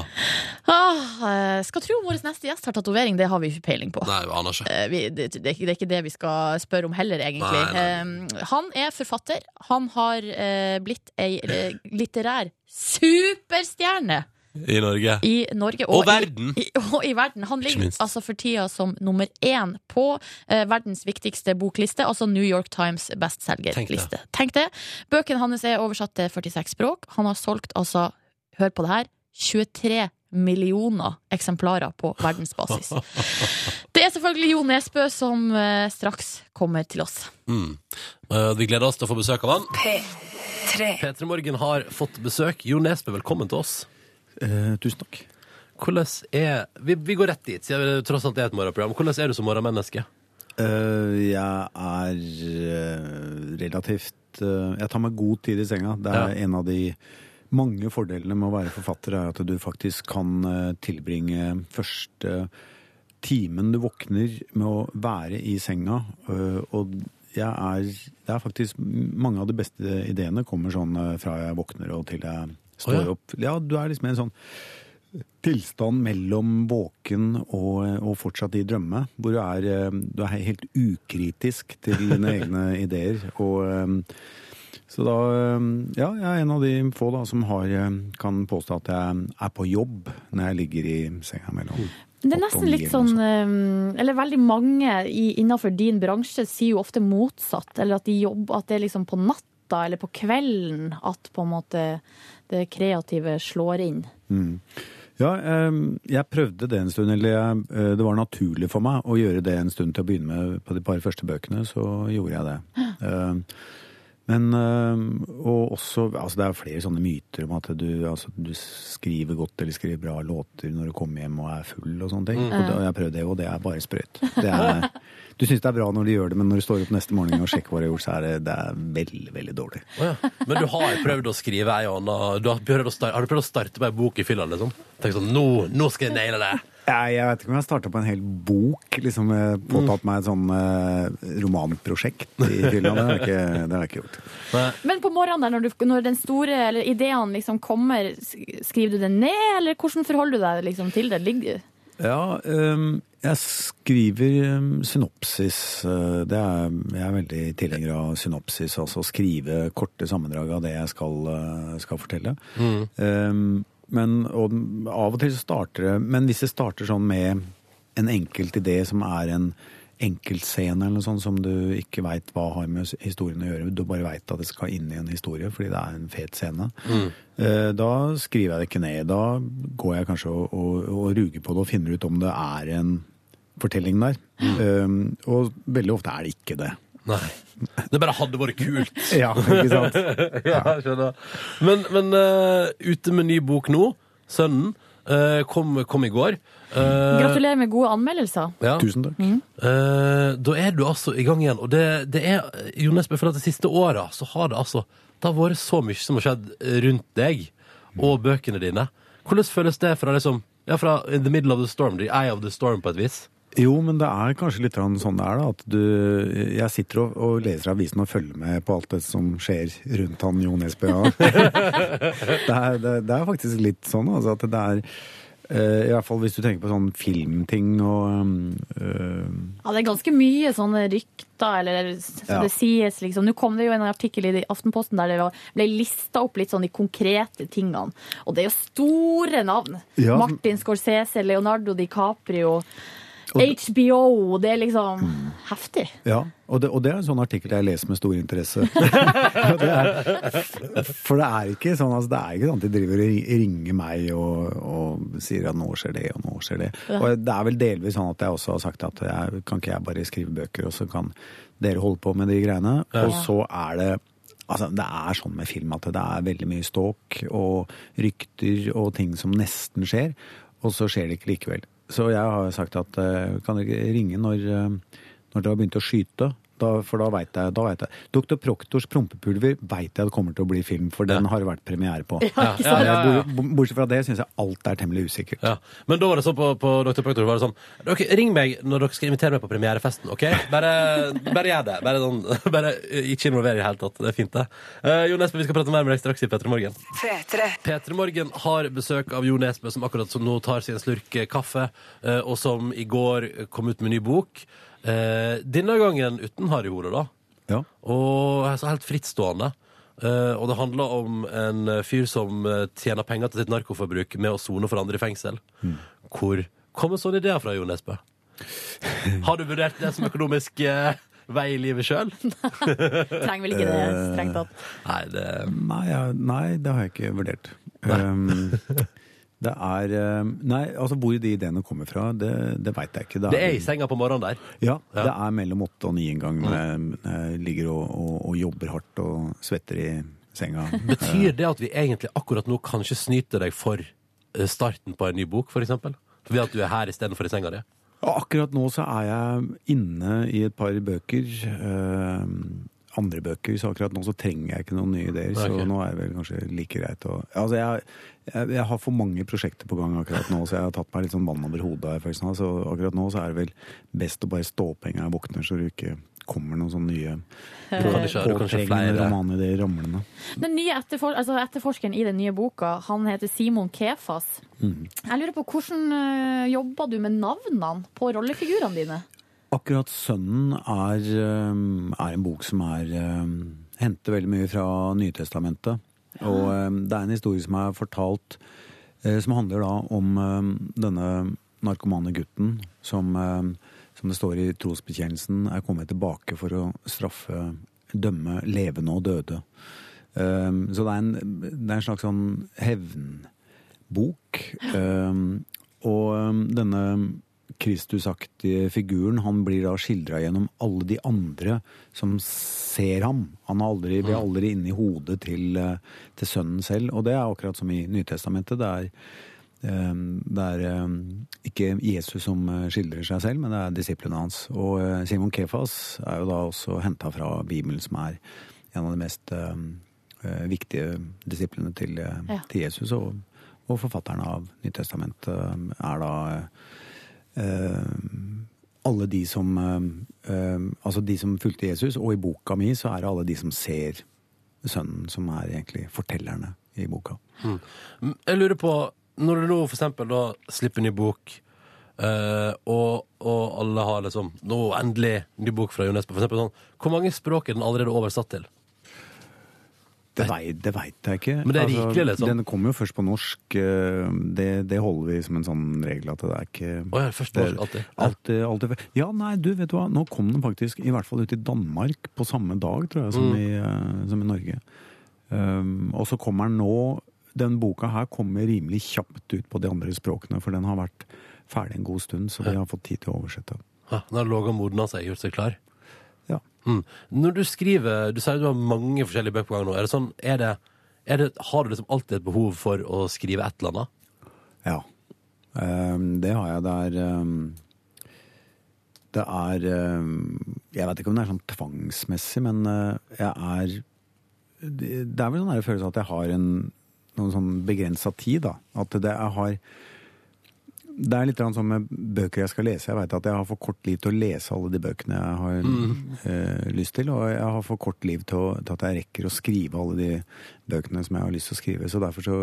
Ah, skal tro vår neste gjest har tatovering, det har vi ikke peiling på. Nei, vi aner ikke. Eh, Vi, det, det, det er ikke det vi skal spørre om heller, egentlig. Nei, nei. Eh, han er forfatter. Han har eh, blitt ei eh, litterær superstjerne. I Norge. i Norge Og i- verden. I, (laughs) og i verden. Han ligger altså for tida som nummer én på eh, verdens viktigste bokliste, altså New York Times bestselgerliste. Tenk det. Bøkene hans er oversatt til 46 språk. Han har solgt altså, hør på det her, 23 millioner eksemplarer på verdensbasis. (laughs) Det er selvfølgelig Jo Nesbø som eh, straks kommer til oss. Mm. Uh, vi gleder oss til å få besøk av han. P3 Morgen har fått besøk. Jo Nesbø, velkommen til oss. Eh, tusen takk. Hvordan er Vi, vi går rett dit, siden det tross alt er et morgenprogram. Hvordan er du som morgenmenneske? Eh, jeg er eh, relativt eh, Jeg tar meg god tid i senga. Det er Ja. en av de mange fordelene med å være forfatter, er at du faktisk kan eh, tilbringe første timen du våkner med å være i senga. eh, og jeg er Det er faktisk mange av de beste ideene kommer sånn fra jeg våkner og til jeg står oh, ja. opp. Ja, du er liksom i en sånn tilstand mellom våken og, og fortsatt i drømme, hvor du er, eh, du er helt ukritisk til dine (laughs) egne ideer. Og, eh, så da eh, Ja, jeg er en av de få da som har, kan påstå at jeg er på jobb når jeg ligger i senga mellom Det er nesten litt sånn Eller veldig mange innenfor din bransje sier jo ofte motsatt. Eller at de jobber At det er liksom på natta eller på kvelden at på en måte det kreative slår inn. Mm. Ja, jeg prøvde det en stund, eller eh, det var naturlig for meg å gjøre det en stund til å begynne med på de par første bøkene, så gjorde jeg det. (gasps) Men eh, Og også Altså, det er flere sånne myter om at du, altså, du skriver godt eller skriver bra låter når du kommer hjem og er full og sånne ting. Og, det, og jeg har prøvd det, og det er bare sprøyt. Det er, (laughs) du syns det er bra når du gjør det, men når du står opp neste morgen og sjekker hva du har gjort, så er det, det er veldig, veldig dårlig. Oh, ja. Men du har prøvd å skrive ei og anna har du prøvd å starte med ei bok i fylla, liksom? Tenk sånn, nå, nå skal jeg naile det! Jeg, jeg vet ikke om jeg starta på en hel bok. liksom eh, Påtatt meg et sånn eh, romanprosjekt i (laughs) fylla. Det har jeg ikke, det har jeg ikke gjort. Men på morgenen der, når, du, når den store eller ideen liksom kommer, sk- skriver du det ned, eller hvordan forholder du deg liksom til det? Ligger, Ja, ehm, jeg skriver ehm, synopsis. eh, Det er, jeg er veldig tilhenger av synopsis, altså skrive korte sammendrag av det jeg skal, eh, skal fortelle. Ehm, men og, av og til så starter det Men hvis det starter sånn med en enkelt idé som er en enkeltscene eller noe sånt som du ikke veit hva har med historien å gjøre, du bare veit at det skal inn i en historie fordi det er en fet scene, eh, da skriver jeg det ikke ned. Da går jeg kanskje og, og, og ruger på det og finner ut om det er en fortelling der. Eh, og veldig ofte er det ikke det. Nei. Det bare hadde vært kult. (laughs) Ja, ikke sant? (laughs) ja, jeg skjønner. Men, men uh, ute med ny bok nå, Sønnen, uh, kom, kom i går. Uh, gratulerer med gode anmeldelser. ja. Tusen takk. Eh, da er du altså i gang igjen. Og det, det er, Jo Nesbø, for at de siste åra så har det altså Det har vært så mye som har skjedd rundt deg og bøkene dine. Hvordan føles det fra liksom Ja, fra in the middle of the storm, the eye of the storm, på et vis? Jo, men det er kanskje litt sånn det er, da. At du Jeg sitter og, og leser avisen og følger med på alt det som skjer rundt han Jo Nesbø. Ja. det, er, det, det er faktisk litt sånn, altså. At det er eh, I hvert fall hvis du tenker på sånn filmting og eh, Ja, det er ganske mye sånne rykter, eller så Ja. det sies liksom. Nå kom det jo en artikkel i Aftenposten der det ble lista opp litt sånn de konkrete tingene. Og det er jo store navn. Ja. Martin Scorsese, Leonardo DiCaprio, HBO. Det er liksom heftig. Ja, og det, og det er en sånn artikkel jeg leser med stor interesse. (laughs) Det er, for det er ikke sånn altså, det er ikke sånn at de driver og ringer meg og, og sier at nå skjer det, og nå skjer det. Og det er vel delvis sånn at jeg også har sagt at jeg, kan ikke jeg bare skrive bøker, og så kan dere holde på med de greiene. Og så er det Altså, Det er sånn med film at det er veldig mye ståk og rykter og ting som nesten skjer, og så skjer det ikke likevel. Så jeg har sagt at eh, kan dere ringe når, eh, når dere har begynt å skyte? Da, for da veit jeg, da vet jeg. Dr. Proktors prompepulver veit jeg det kommer til å bli film, for den har det vært premiere på. Ja, ja, ja, ja. Bort- Bortsett fra det syns jeg alt er temmelig usikkert. Ja. Men da var det sånn på, på Dr. Proktor var det sånn dere, Ring meg når dere skal invitere meg på premierefesten, OK? Bare, bare gjør det. Bare, sånn, (laughs) bare eh, ikke involver i det hele tatt. Det er fint, det. Uh, jo Nesbø, vi skal prate mer med deg straks i P3 Morgen. P3 Morgen har besøk av Jo Nesbø, som akkurat som nå tar sin en slurk eh, kaffe, eh, og som i går kom ut med ny bok. Eh, denne gangen uten Harry Hole, da. Ja. Og så helt frittstående. Eh, og det handler om en eh, fyr som eh, tjener penger til sitt narkoforbruk med å sone for andre i fengsel. Hvor kommer sånne ideer fra, Jo Nesbø? (laughs) Har du vurdert det som økonomisk eh, vei i livet sjøl? (laughs) Trenger vel ikke det, strengt tatt. Nei, det Nei, nei, det har jeg ikke vurdert. Um, (laughs) det er um, Nei, altså hvor de ideene kommer fra, det, det veit jeg ikke. Det er i senga på morgenen der. Ja, Ja. det er mellom åtte og ni en gang Mm. jeg, ligger og, og, og jobber hardt og svetter i senga. (laughs) Betyr det at vi egentlig akkurat nå kanskje snyter deg for eh, starten på en ny bok, for eksempel? Ved at du er her istedenfor i senga di? Akkurat nå så er jeg inne i et par bøker. Eh, andre bøker, så akkurat nå så trenger jeg ikke noen nye ideer. Okay. Så nå er det vel kanskje like greit å Altså, jeg, jeg, jeg har for mange prosjekter på gang akkurat nå, så jeg har tatt meg litt sånn vann over hodet. følelsen. Så akkurat nå så er det vel best å bare stå opp en gang jeg våkner, så det ikke kommer noen sånne nye Du du påtrengende romanideer ramlende. Den nye etterfor altså etterforskeren i den nye boka, han heter Simon Kefas. Mm. Jeg lurer på hvordan øh, jobber du med navnene på rollefigurene dine? Akkurat Sønnen er, um, er en bok som er um, henter veldig mye fra Nytestamentet. Og um, det er en historie som er fortalt eh, som handler da om denne narkomane gutten som, som det står i trosbekjennelsen, er kommet tilbake for å straffe, dømme levende og døde. Så det er, en, det er en slags sånn hevnbok. Og denne Kristusaktige figuren, han blir da skildra gjennom alle de andre som ser ham. Han er aldri, vi er aldri inne i hodet til, eh, til sønnen selv. Og det er akkurat som i Nytestamentet. Det er, eh, det er eh, ikke Jesus som skildrer seg selv, men det er disiplene hans. Og Simon Kefas er jo da også henta fra Bibelen, som er en av de mest viktige disiplene til, til Jesus. Og, og forfatteren av Nytestamentet er da alle de som eh, eh, Altså de som fulgte Jesus, og i boka mi så er det alle de som ser sønnen, som er egentlig fortellerne i boka. Mm, Jeg lurer på, når du nå for eksempel da slipper ny bok, Uh, og, og alle har liksom Nå endelig ny bok fra UNESCO, for eksempel sånn. Hvor mange språk er den allerede oversatt til? Det, vei, veit jeg ikke. Altså, Men det er rikelig, liksom? Den kommer jo først på norsk. eh, Det, det holder vi som en sånn regel at det er ikke oh, ja, først på norsk, alltid. Alltid, alltid. Ja, nei, du, vet du hva. Nå kom den faktisk i hvert fall ut i Danmark på samme dag, tror jeg, som, Mm. i, eh, som i Norge. Um, og så kommer den nå Den boka her kommer rimelig kjapt ut på de andre språkene, for den har vært ferdig en god stund, så vi har fått tid til å oversette. Ja, den har ligget og modna seg, gjort seg klar. Mm. Når du skriver Du sier du har mange forskjellige bøker på gang nå. Er det sånn, er det, er det, har du liksom alltid et behov for å skrive et eller annet? Ja. Um, det har jeg. Det er um, Det er um, Jeg vet ikke om det er sånn tvangsmessig, men uh, jeg er Det er vel sånn følelse at jeg har en noen sånn begrensa tid, da. At det jeg har det er litt sånn som med bøker jeg skal lese. Jeg vet at jeg har for kort liv til å lese alle de bøkene jeg har eh, lyst til. Og jeg har for kort liv til, å, til at jeg rekker å skrive alle de bøkene som jeg har lyst til å skrive. Så derfor så,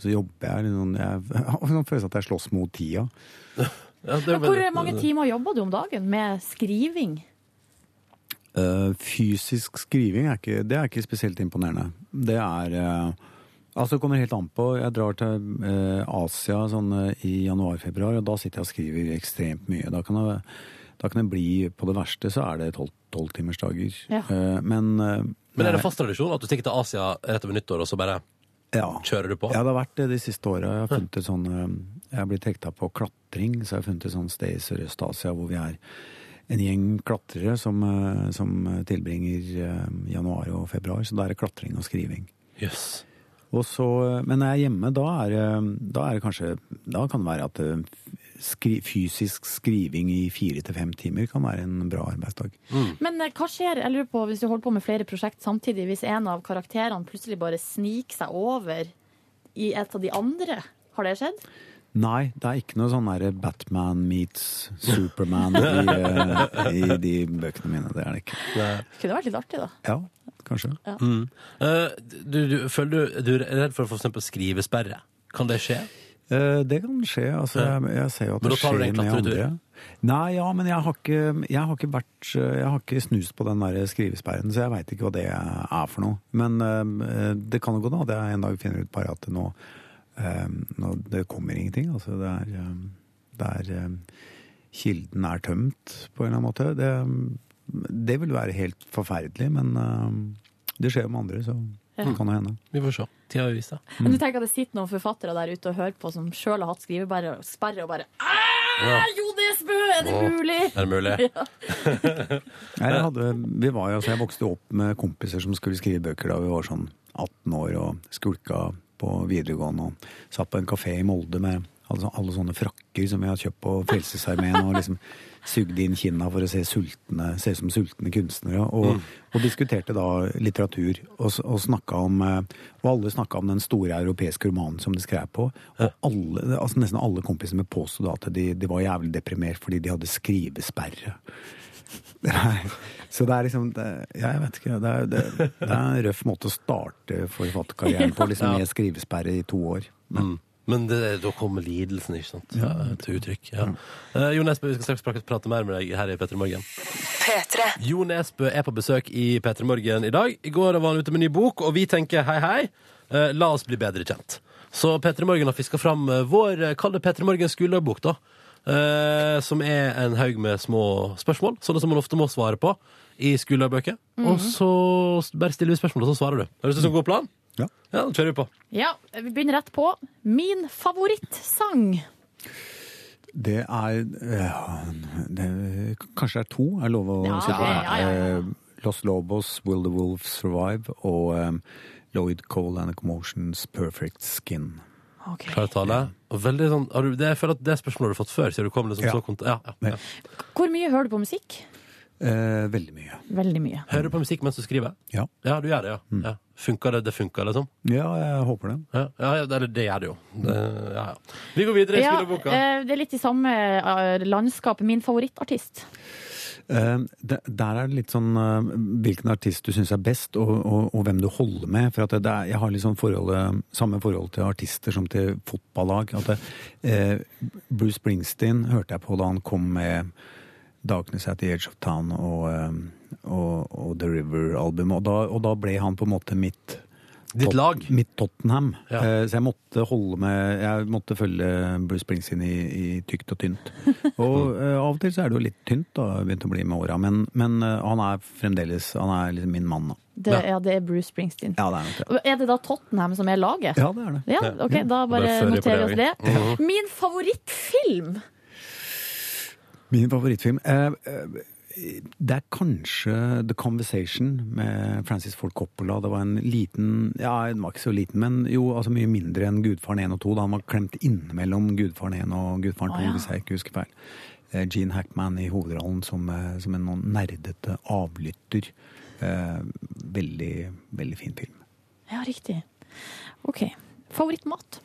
så jobber jeg sånn Jeg (laughs) har en sånn følelse at jeg slåss mot tida. Ja, det er hvor mange timer jobber du om dagen med skriving? Uh, fysisk skriving er ikke, det er ikke spesielt imponerende. Det er eh, Altså, det kommer helt an på. Jeg drar til eh, Asia sånn eh, i januar-februar, og da sitter jeg og skriver ekstremt mye. Da kan det, da kan det bli På det verste så er det tolv- tolvtimersdager. Ja. Eh, men eh, Men er det fast tradisjon at du stikker til Asia rett over nyttår, og så bare ja. kjører du på? Ja, det har vært det de siste åra. Jeg har funnet et sånn eh, Jeg har blitt hekta på klatring, så jeg har funnet et sånt sted i Sørøst-Asia hvor vi er en gjeng klatrere som, eh, som tilbringer eh, januar og februar. Så da er det klatring og skriving. Jøss. Og så, men når jeg er hjemme, da er, da er det kanskje Da kan det være at eh, skri, fysisk skriving i fire til fem timer kan være en bra arbeidsdag. Men eh, hva skjer jeg lurer på, hvis du holder på med flere prosjekt samtidig, hvis en av karakterene plutselig bare sniker seg over i et av de andre? Har det skjedd? Nei, det er ikke noe sånn der Batman meets Superman i, eh, i de bøkene mine. Det er det ikke. Det kunne vært litt artig, da. Ja, kanskje. Mm. Uh, du, du, føler du, du er redd for å eksempel skrivesperre? Kan det skje? Eh, Det kan skje. Altså, jeg, jeg ser jo at Men det skjer med andre. Nei, ja, men jeg har ikke, jeg har ikke vært Jeg har ikke snust på den der skrivesperren, så jeg veit ikke hva det er for noe. Men eh, det kan jo gå da at jeg en dag finner ut bare at det nå, nå Det kommer ingenting. Altså det er, det er Kilden er tømt på en eller annen måte. Det, det vil være helt forferdelig, men uh, det skjer jo med andre, så det kan jo hende. Vi får se. Tida vil vise det. Men du tenker at det sitter noen forfattere der ute og hører på som sjøl har hatt skrivesperre og bare Ja. Jo Nesbø, er det Åh. mulig? Er det mulig? (laughs) Ja. (laughs) jeg, hadde, vi var altså jeg vokste opp med kompiser som skulle skrive bøker da vi var sånn 18 år og skulka på videregående og satt på en kafé i Molde med alle, alle sånne frakker som vi har kjøpt på Frelsesarmeen og liksom sugde inn kinna for å se, sultne, se ut som sultne kunstnere. Og, og diskuterte da litteratur og, og snakka om eh, Og alle snakka om den store europeiske romanen som de skrev på. Og alle, altså nesten alle kompisene mine påsto at de, de var jævlig deprimert fordi de hadde skrivesperre. Det er, så det er liksom det, Jeg vet ikke. Det er, det, det er en røff måte å starte forfatterkarrieren på, (laughs) liksom med skrivesperre i to år. Men, Mm. Men det, da kommer lidelsen ikke sant? Ja, til uttrykk. Ja. Eh, jo Nesbø, vi skal straks prate- mer med deg her i P3 Morgen. Jo Nesbø er på besøk i P3 Morgen i dag. I går var han ute med ny bok, og vi tenker hei, hei, eh, la oss bli bedre kjent. Så P3 Morgen har fiska fram eh, vår, eh, kall det P3 Morgens skolebok, da. Eh, som er en haug med små spørsmål, sånne som man ofte må svare på i skolebøker. Og så bare stiller vi spørsmål, og så svarer du. Høres det ut som en god plan? Ja. Ja, da kjører vi på. Ja, vi begynner rett på. Min favorittsang. det er ja, det, Kanskje det er to, er lov å Ja, si det? ja, ja, ja. Eh, Los Lobos, Will the Wolf Survive og um, Lloyd Cole and the Commotions Perfect Skin. Okay. Klar tale. Og veldig sånn, har du, det, jeg føler at det spørsmålet har du fått før. Du kom liksom Ja. så ja, ja, ja. Hvor mye hører du på musikk? Eh, veldig mye. Veldig mye. Hører du på musikk mens du skriver? Ja. Ja, du gjør det, ja. Mm. ja. Funker det? Det funker, liksom? ja, jeg håper det. Ja, ja, det, det gjør det jo. Det, ja, ja. Vi går videre i Ja, skoleboka. eh, det er litt i samme eh, landskap. Min favorittartist. Eh, det- Der er det litt sånn eh, hvilken artist du syns er best, og, og, og hvem du holder med. For at det, det er, jeg har litt sånn forhold, samme forhold til artister som til fotballag. At det, eh, Bruce Springsteen hørte jeg på da han kom med 'Darkness at the Edge of Town' og, eh, og, og 'The River'-albumet. Og, og da ble han på en måte mitt Ditt Tot- lag. Mitt Tottenham. Ja. Eh, Så jeg måtte holde med Jeg måtte følge Bruce Springsteen i, i tykt og tynt. (laughs) Og eh, av og til så er det jo litt tynt, da, begynt å bli med åra. Men, men han er fremdeles Han er liksom min mann, da. Det, Ja. ja, det er Bruce Springsteen. Ja, det er nok det. Er det da Tottenham som er laget? Ja, det er det. Ja, ok, da bare noterer vi oss det. Min favorittfilm? Min favorittfilm eh, eh, Det er kanskje The Conversation med Francis Ford Coppola. Det var en liten Ja, den var ikke så liten, men jo altså mye mindre enn Gudfaren 1 og 2. Da han var klemt innimellom Gudfaren 1 og Gudfaren 2, oh, ja. hvis jeg ikke husker feil. Eh, Gene Hackman i hovedrollen som, som en nerdete avlytter. Eh, veldig, veldig fin film. Ja, riktig. Ok. Favorittmat?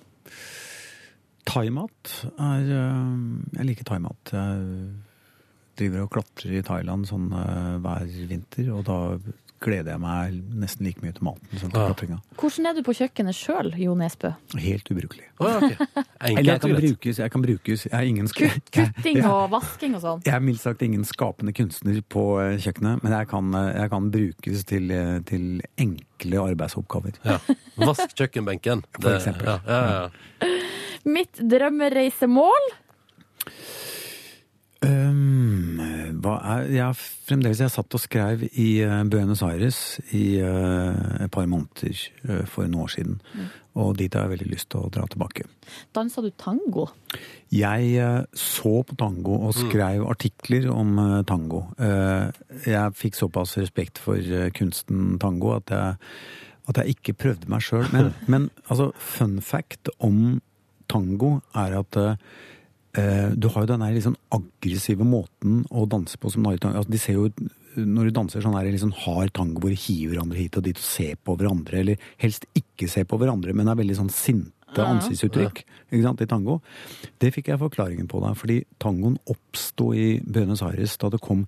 Thaimat er eh, Jeg liker thaimat. Jeg driver og klatrer i Thailand sånn eh, hver vinter, og da gleder jeg meg nesten like mye til maten som til Ja. klatringa. Hvordan er du på kjøkkenet sjøl, Jo Nesbø? Helt ubrukelig. Oh, okay. (laughs) ok. Eller jeg kan brukes, jeg kan brukes. Jeg er ingen (laughs) Kutting og vasking og sånn? jeg er mildt sagt ingen skapende kunstner på eh, kjøkkenet, men jeg kan, jeg kan brukes til, til enkle arbeidsoppgaver. Ja. Vask kjøkkenbenken. For eksempel. Ja, ja, ja. Mitt drømmereisemål? Um, hva er, jeg har fremdeles jeg satt og skrev i uh, Buenos Aires i uh, et par måneder uh, for noen år siden. Og dit har jeg veldig lyst til å dra tilbake. Dansa du tango? Jeg så på tango og skrev artikler om tango. Eh, jeg fikk såpass respekt for kunsten tango at jeg, at jeg ikke prøvde meg sjøl. Men, (laughs) men altså, fun fact om tango er at eh, Eh, du har jo den liksom sånn aggressive måten å danse på som Nari altså, De ser jo når du danser sånn her, liksom hard tango hvor de hiver hverandre hit og dit og ser på hverandre, eller helst ikke ser på hverandre, men er veldig sånn sinte ansiktsuttrykk ikke sant, i tango. Det fikk jeg forklaringen på da, fordi tangoen oppsto i Buenos Aires da det kom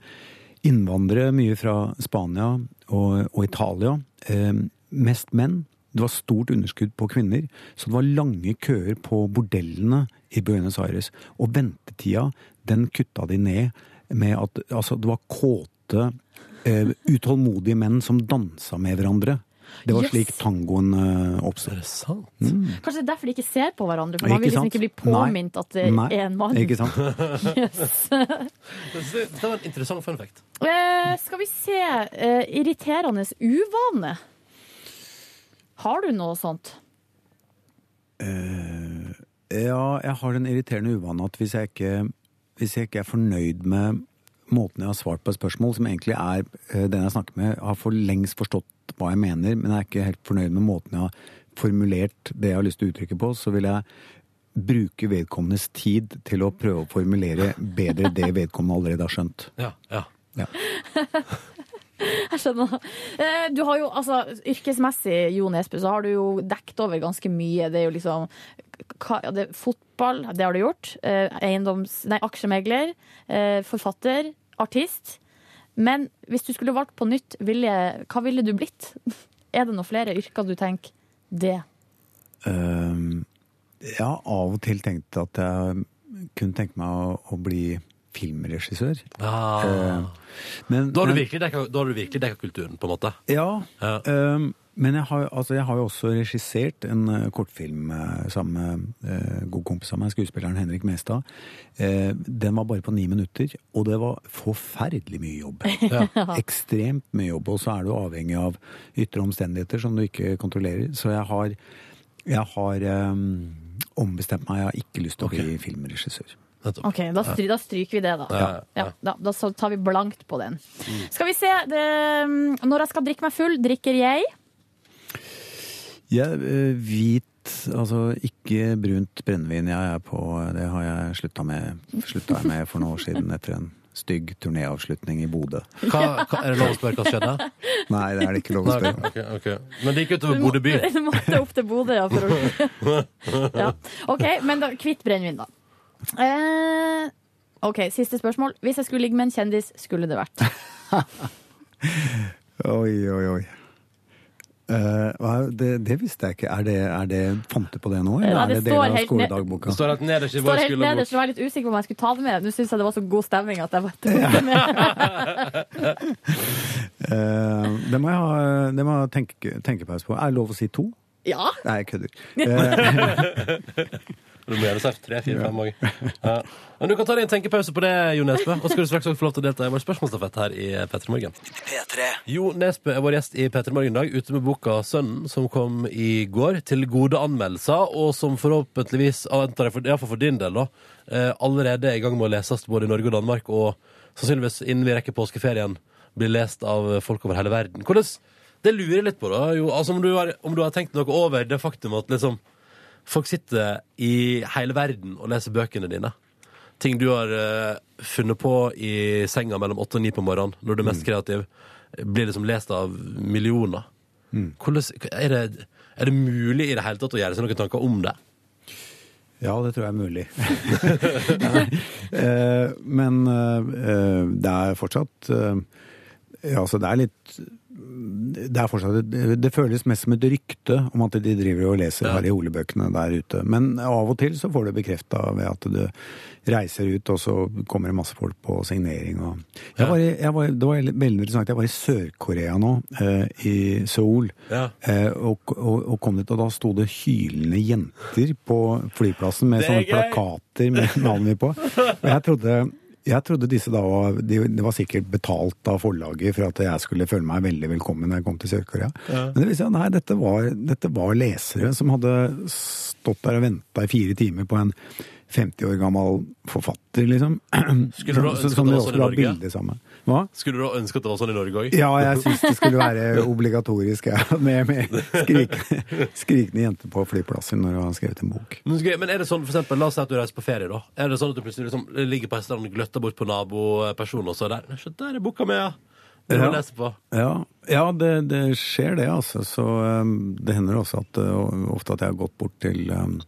innvandrere mye fra Spania og, og Italia. Eh, mest menn. Det var stort underskudd på kvinner, så det var lange køer på bordellene i Buenos Aires. Og ventetida den kutta de ned med at altså, det var kåte, uh, utålmodige menn som dansa med hverandre. Det var Yes. slik tangoen eh, oppstod. Er? Kanskje det er derfor de ikke ser på hverandre, for man vil liksom sant? ikke bli påminnet at det Nei, er en mann. Ikke sant? (laughs) Yes. (laughs) Det det var en interessant fun fact. Uh, skal vi se Uh, Irriterende uvane. Har du noe sånt? Ja, jeg har den irriterende uvanen at hvis jeg ikke, hvis jeg ikke er fornøyd med måten jeg har svart på et spørsmål, som egentlig er eh, den jeg snakker med, har for lengst forstått hva jeg mener, men jeg er ikke helt fornøyd med måten jeg har formulert det jeg har lyst til å uttrykke på, så vil jeg bruke vedkommendes tid til å prøve å formulere bedre det vedkommende allerede har skjønt. Ja, ja. Ja. (laughs) (laughs) Jeg skjønner. Eh, Du har jo, altså, Yrkesmessig, Jo Nesbø, så har du jo dekt over ganske mye. Det er jo liksom hva- det, Fotball, det har du gjort. Eh, Eiendoms... Nei, aksjemegler. eh, Forfatter. Artist. Men hvis du skulle valgt på nytt, ville, hva ville du blitt? (laughs) Er det noen flere yrker du tenker det? Um, jeg har av og til tenkt at jeg kunne tenke meg å, å bli filmregissør. Ah. Eh, men, Da har du men- virkelig dekka, da har du virkelig dekka kulturen, på en måte. Ja, Ja. ehm, men jeg har, altså, jeg har jo også regissert en eh, kortfilm eh, sammen med eh, god kompis av meg, skuespilleren Henrik Mestad. Eh, den var bare på ni minutter, og det var forferdelig mye jobb. (laughs) (laughs) Ekstremt mye jobb, og så er du avhengig av ytre omstendigheter som du ikke kontrollerer. Så jeg har, jeg har ehm, ombestemt meg, jeg har ikke lyst til å bli filmregissør. Nettopp. Ok, da, stry, da stryker vi det, da. Ja, ja. Ja, da, da tar vi blankt på den. Skal vi se. Det, når jeg skal drikke meg full, drikker jeg Jeg, eh, hvit, altså ikke brunt brennevin jeg er på, det har jeg slutta med, jeg med for noen år siden etter en stygg turnéavslutning i Bodø. Hva, hva, er det lov å spørre hva som skjedde? Nei, det er det ikke lov å spørre Nei, okay, okay. Men det gikk utover Bodø by. (laughs) Du måtte opp til Bodø, ja. For å... (laughs) ja. OK, men da, kvitt brennevin, da. Eh, OK, siste spørsmål. Hvis jeg skulle ligge med en kjendis, skulle det vært? (laughs) Oi, oi, oi. Uh, det, det visste jeg ikke. Er det, er det Fant du på det nå, eller Ja, er det det del står av skoledagboka? Det står helt nederst i vår skolebok. jeg var litt usikker på om jeg skulle ta det med. Nå syns jeg det var så god stemning at jeg bare tok det med. uh, (laughs) det må jeg ha, det må jeg ha tenke, tenkepause på. Er det lov å si to? Ja. Nei, jeg kødder. (laughs) Eh, Du må gjerne si tre, fire, fem òg. Ja. Men du kan ta deg en tenkepause på det, Jo Nesbø. Og skal du straks også få lov til å delta i vår spørsmålsstafett her i P3 Morgen. Jo Nesbø er vår gjest i P3 Morgen i dag, ute med boka 'Sønnen', som kom i går, til gode anmeldelser, og som forhåpentligvis, iallfall for din del, da, eh, allerede er i gang med å leses både i Norge og Danmark, og sannsynligvis innen vi rekker påskeferien blir lest av folk over hele verden. Hvordan, det lurer jeg litt på, da. Jo, altså, om, du har, om du har tenkt noe over det faktum at liksom Folk sitter i hele verden og leser bøkene dine. Ting du har eh, funnet på i senga mellom åtte og ni på morgenen, når du er mest kreativ, blir liksom lest av millioner. Hvordan, er, det, er det mulig i det hele tatt å gjøre seg noen tanker om det? Ja, det tror jeg er mulig. (laughs) Eh, Men eh, det er fortsatt eh, Ja, altså det er litt det er fortsatt, det, føles mest som et rykte om at de driver og leser Harry Ole-bøkene der ute. Men av og til så får du bekrefta ved at du reiser ut, og så kommer det masse folk på signering. Og jeg var i, jeg var, det var veldig interessant. Jeg var i Sør-Korea nå, eh, i Seoul. Ja. Eh, og, og, og kom dit, og da sto det hylende jenter på flyplassen med sånne gøy! plakater med navnet mitt på. Og jeg trodde, jeg trodde disse da var de, Det var sikkert betalt av forlaget for at jeg skulle føle meg veldig velkommen når jeg kom til Sør-Korea. Men det viser seg nei, dette var, dette var lesere som hadde stått der og venta i fire timer på en 50 år gammel forfatter, liksom. Skulle du ønske som det var sånn i Norge? Hva? Skulle du ha ønske at det var sånn i Norge òg? Ja, jeg syns det skulle være (laughs) obligatorisk, ja, med, med skrikende, skrikende jenter på flyplasser når du har skrevet en bok. Men, er det sånn, for eksempel, La oss si at du reiser på ferie. da Er det sånn at du plutselig liksom ligger på en strand og gløtter bort på nabopersonen, og så er der, Så der er boka mi, ja! Ja. Ja, ja det, det skjer det, altså. Så um, det hender også at uh, ofte at jeg har gått bort til um,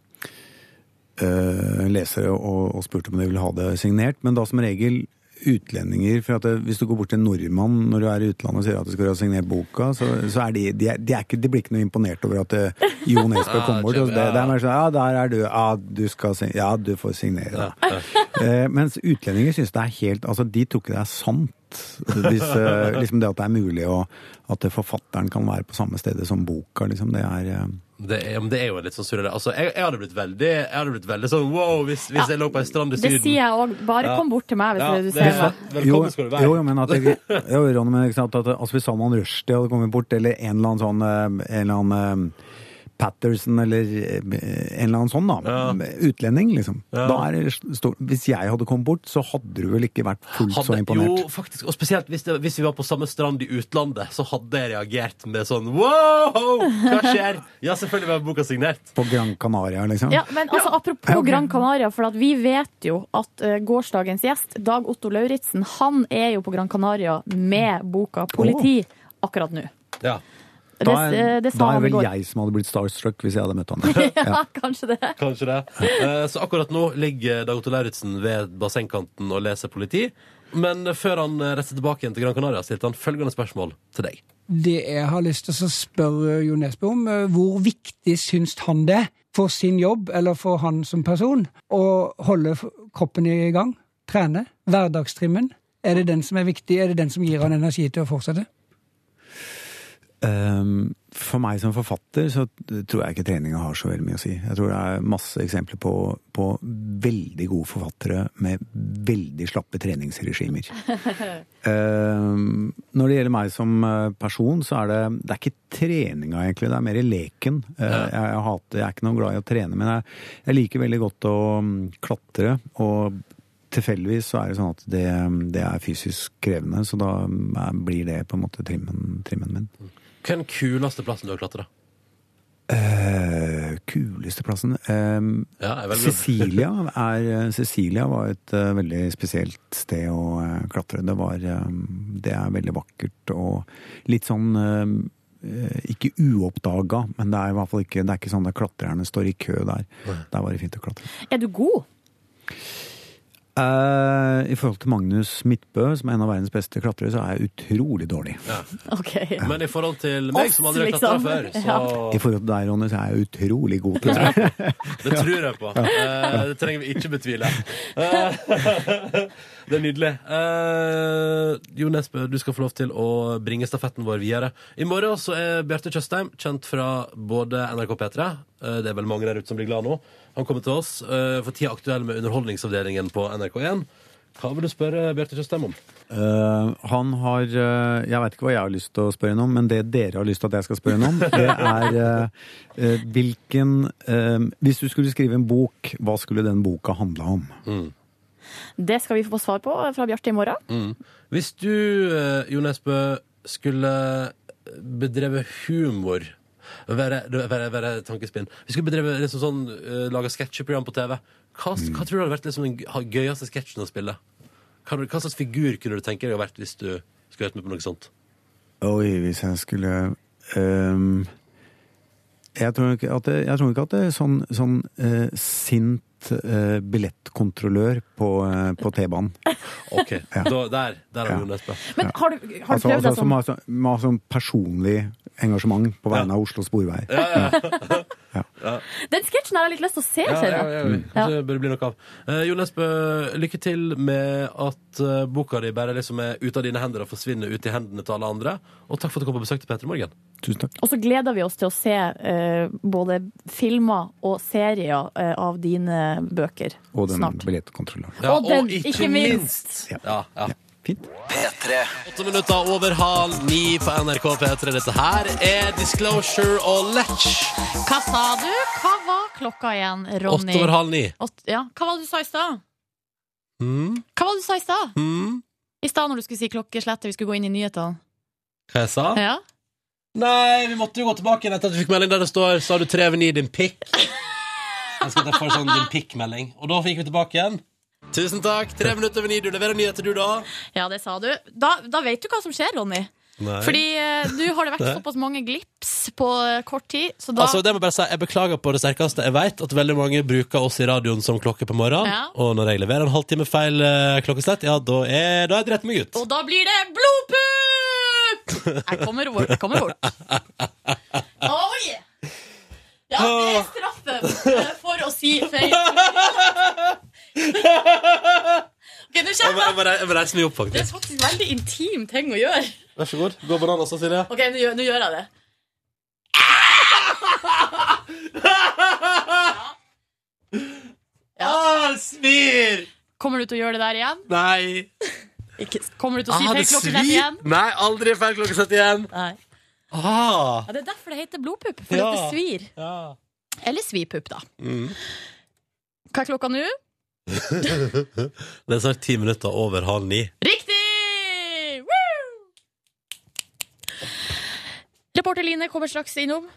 lesere og, og spurte om de ville ha det signert. Men da som regel utlendinger For at det, hvis du går bort til en nordmann når du er i utlandet og sier at du skal ha signert boka, så, så er de, de, er, de, er ikke, de blir ikke noe imponert over at eh, Jo Nesbø (laughs) kommer bort. Det, det er mer sånn Ja, der er du. Ja, du skal Ja, du får signere. Ja, (laughs) Eh, mens utlendinger syns det er helt Altså, de tror ikke det er sant. Hvis, eh, liksom det at det er mulig og At forfatteren kan være på samme stedet som boka, liksom. Det er eh, Det er, det er jo litt sånn surrete. Altså, jeg, jeg, hadde blitt veldig, jeg hadde blitt veldig sånn wow hvis, hvis jeg lå på ei strand i Det sier jeg òg. Bare Ja. kom bort til meg hvis Ja, du det ser er meg. Velkommen skal du være. Jo, jo, men at jeg, (laughs) jo, Ronny, men ikke sant, at altså, Hvis Salman Rushdie hadde kommet bort, eller en eller annen sånn eh, En eller annen eh, Patterson, eller eh, en eller annen sånn, da. Utlending, liksom. Ja. Da er det stor, hvis jeg hadde kommet bort, så hadde du vel ikke vært fullt så imponert. jo, faktisk. Og spesielt hvis, det, hvis vi var på samme strand i utlandet, så hadde jeg reagert med sånn wow! Hva skjer? Ja, selvfølgelig var boka signert. På Gran Canaria, liksom. Ja, men altså, Apropos Gran Canaria, for at vi vet jo at uh, gårsdagens gjest, Dag Otto Lauritzen, han er jo på Gran Canaria med boka 'Politi' akkurat nå. Ja, Da er, eh, det da er vel jeg som hadde blitt starstruck hvis jeg hadde møtt han. (laughs) (laughs) Ja, kanskje det. kanskje det. Eh, Så akkurat nå ligger Dag Otto Lauritzen ved bassengkanten og leser politi. Men før han reiser tilbake igjen til Gran Canaria, stilte han følgende spørsmål til deg. Det jeg har lyst til å spørre Jo Nesbø om, eh, hvor viktig syns han det for sin jobb, eller for han som person, å holde kroppen i gang? Trene? Hverdagstrimmen? Er det den som er viktig? Er det den som gir han energi til å fortsette? Um, For meg som forfatter så tror jeg ikke treninga har så veldig mye å si. Jeg tror det er masse eksempler på, på veldig gode forfattere med veldig slappe treningsregimer. Um, (laughs) når det gjelder meg som eh, person, så er det, det er ikke treninga egentlig, det er mer leken. Uh, jeg, jeg, hater, jeg er ikke noe glad i å trene, men jeg, jeg liker veldig godt å mm, klatre. og Tilfeldigvis så er det sånn at det, det er fysisk krevende, så da mm, blir det på en måte trimmen, trimmen min. Hva er den kuleste plassen du har klatra? Eh, kuleste plassen eh, Ja, er Cecilia, er, Cecilia var et uh, veldig spesielt sted å uh, klatre. Det, var, eh, det er veldig vakkert og litt sånn eh, eh, ikke uoppdaga, men det er i hvert fall ikke, det er ikke sånn at klatrerne står i kø der. Der var det fint å klatre. Er du god? Eh, I forhold til Magnus Midtbø, som er en av verdens beste klatrere, så er jeg utrolig dårlig. Ok. Men i forhold til meg, som aldri har klatra liksom. før, så Ja. I forhold til deg, Ronny, så er jeg utrolig god til det. (laughs) Det tror jeg på. Eh, det trenger vi ikke betvile. (laughs) (laughs) Eh, det er nydelig. Uh, jo Nesbø, du skal få lov til å bringe stafetten vår videre. I morgen så er Bjarte Tjøstheim, kjent fra både NRK P3 eh, Det er vel mange der ute som blir glad nå. Han kommer til oss eh, for tida aktuell med Underholdningsavdelingen på NRK1. Hva vil du spørre Bjarte Tjøstheim om? Uh, han har uh, Jeg vet ikke hva jeg har lyst til å spørre henne om, men det dere har lyst til at jeg skal spørre henne om, det er eh, eh, hvilken eh, Hvis du skulle skrive en bok, hva skulle den boka handla om? Det skal vi få svar på fra Bjarte i morgen. Hvis du, eh, Jo Nesbø, skulle bedrevet humor være, være, være tankespinn. Vi skulle bedrevet liksom sånn, uh, laga sketsjeprogram på TV. Hva, hva tror du hadde vært liksom den gøyeste sketsjen å spille? Hva, hva slags figur kunne du tenke deg å vært hvis du skulle vært med på noe sånt? Oi, hvis jeg skulle um, jeg, tror ikke at det, jeg tror ikke at det er sånn, sånn uh, sint eh, billettkontrollør på, eh, på T-banen. (laughs) Ok, Ja. da, Der der har du Nesbø. Men har du, har du Altså, prøvd altså, deg som som har sånn personlig engasjement på vegne av Oslo Sporveier. (laughs) Den sketsjen har jeg litt lyst til å se, Ja, ja, ja, ja. Kanskje det bør bli noe av. Eh, Jon Espe, lykke til med at eh, boka di bare liksom er ute av dine hender og forsvinner ut i hendene til alle andre. Og takk for at du kom på besøk til Peter Morgen. Tusen takk. Og så gleder vi oss til å se eh, både filmer og serier eh, av dine bøker Og den snart. billettkontrolløren. Og den, ikke minst. Ja, ja. Fint. Åtte minutter over halv ni på NRK P3. Dette her er Disclosure og Letch. Hva sa du? Hva var klokka igjen, Ronny? Åtte over halv ni. Åtte- ja. Hva var det du sa i stad? Mm, Hva var det du sa i stad? mm. I stad når du skulle si klokkeslettet, vi skulle gå inn i nyhetene. Hva jeg sa? Ja? Nei, vi måtte jo gå tilbake igjen etter at vi fikk melding der det står Sa du tre over ni, din pikk? (laughs) Jeg skal få sånn din pikk-melding. Og da fikk vi tilbake igjen. Tusen takk. Tre minutter over ni. Du leverer nyheter, du, da. ja, det sa du. Da, da vet du hva som skjer, Ronny. Nei. Fordi eh, nå har det vært Nei. såpass mange glips på eh, kort tid, så da Altså, det må jeg bare si, jeg beklager på det sterkeste. Jeg vet at veldig mange bruker oss i radioen som klokke på morgenen. Ja. Og når jeg leverer en halvtime feil eh, klokkeslett, ja, da er, da er jeg dritt meg ut. Og da blir det blodpupp! Jeg kommer bort. Jeg kommer bort. Oh, yeah. Ja, det er straffen eh, for å si feil. (laughs) (laughs) Ok, nå Jeg må, jeg jeg. må, reise meg opp, faktisk. Det er faktisk. veldig intim ting å gjøre. Vær så god. Gå bananas, Silje. Ok, nå gjør, nå gjør jeg det. (laughs) Ah, svir! Kommer du til å gjøre det der igjen? Nei. (laughs) Ikke, kommer du til å si Ah, feil det klokkeslett igjen? Nei, aldri feil klokkeslett igjen. Nei. Ah. Ja, det er derfor det heter blodpupp. For Ja. at det svir. Ja. Eller svipupp, da. Mm. Hva er klokka nå? Det er snart ti minutter over halv ni. Riktig! Woo! Reporter Line kommer straks innom.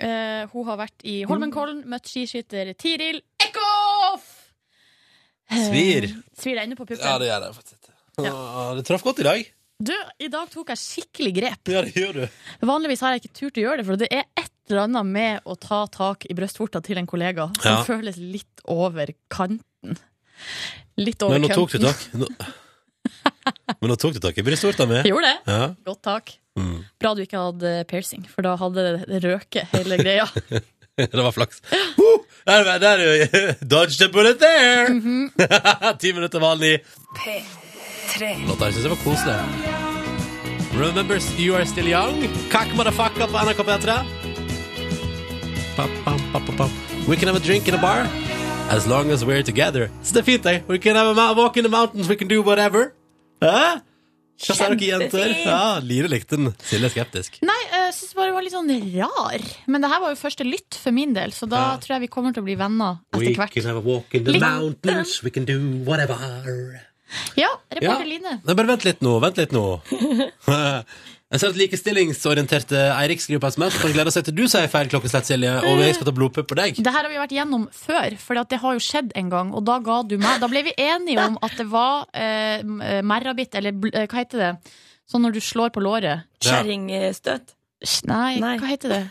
Eh, hun har vært i Holmenkollen, møtt skiskytter Tiril Eckhoff! Eh, Svir. Svir deg ennå på puppen? Ja, det gjør det faktisk. Ja. det traff godt i dag. Du, i dag tok jeg skikkelig grep. Ja, det gjør du. Vanligvis har jeg ikke turt å gjøre det, for det er et eller annet med å ta tak i brystvorta til en kollega som Ja. føles litt over kanten. Litt over Men nå tok du tak. (laughs) Nå... Men nå tok du tak i brystvorta mi. Gjorde det. Ja. Godt tak. Mm. Bra du ikke hadde piercing, for da hadde det røket hele greia. (laughs) Det var flaks. Uh, der, der, der, dodged a bullet there! Mhm. (laughs) Ti minutter vanlig. P3. Låta her syns jeg var koselig. Remember You Are Still Young. Kakk motherfucker på NRK P3. Pa, pa, pa, pa, pa. We can have a drink in a bar as long as we're together. Så det er fint, det. We can have a walk in the mountains, we can do whatever. Hæ? Hva sa dere jenter? Ja, Line likte den. Silje er skeptisk. Nei, jeg syns bare det var litt sånn rar. Men det her var jo første lytt for min del, så da Ja. tror jeg vi kommer til å bli venner etter hvert. We can have a walk in the Litt- mountains, we can do whatever. Ja, reporter Ja. Line. Nei, bare vent litt nå, vent litt nå. (laughs) Jeg ser at likestillingsorienterte Eirik skriver på SMS Han gleder seg til du sier feil klokkeslett, Silje, og jeg skal ta blodpupp på deg. Det her har vi vært gjennom før, for det har jo skjedd en gang. Og da ga du meg Da ble vi enige om at det var eh, merrabitt, eller eh, hva heter det? Sånn når du slår på låret. Kjerringstøt. Nei, Nei. hva heter det?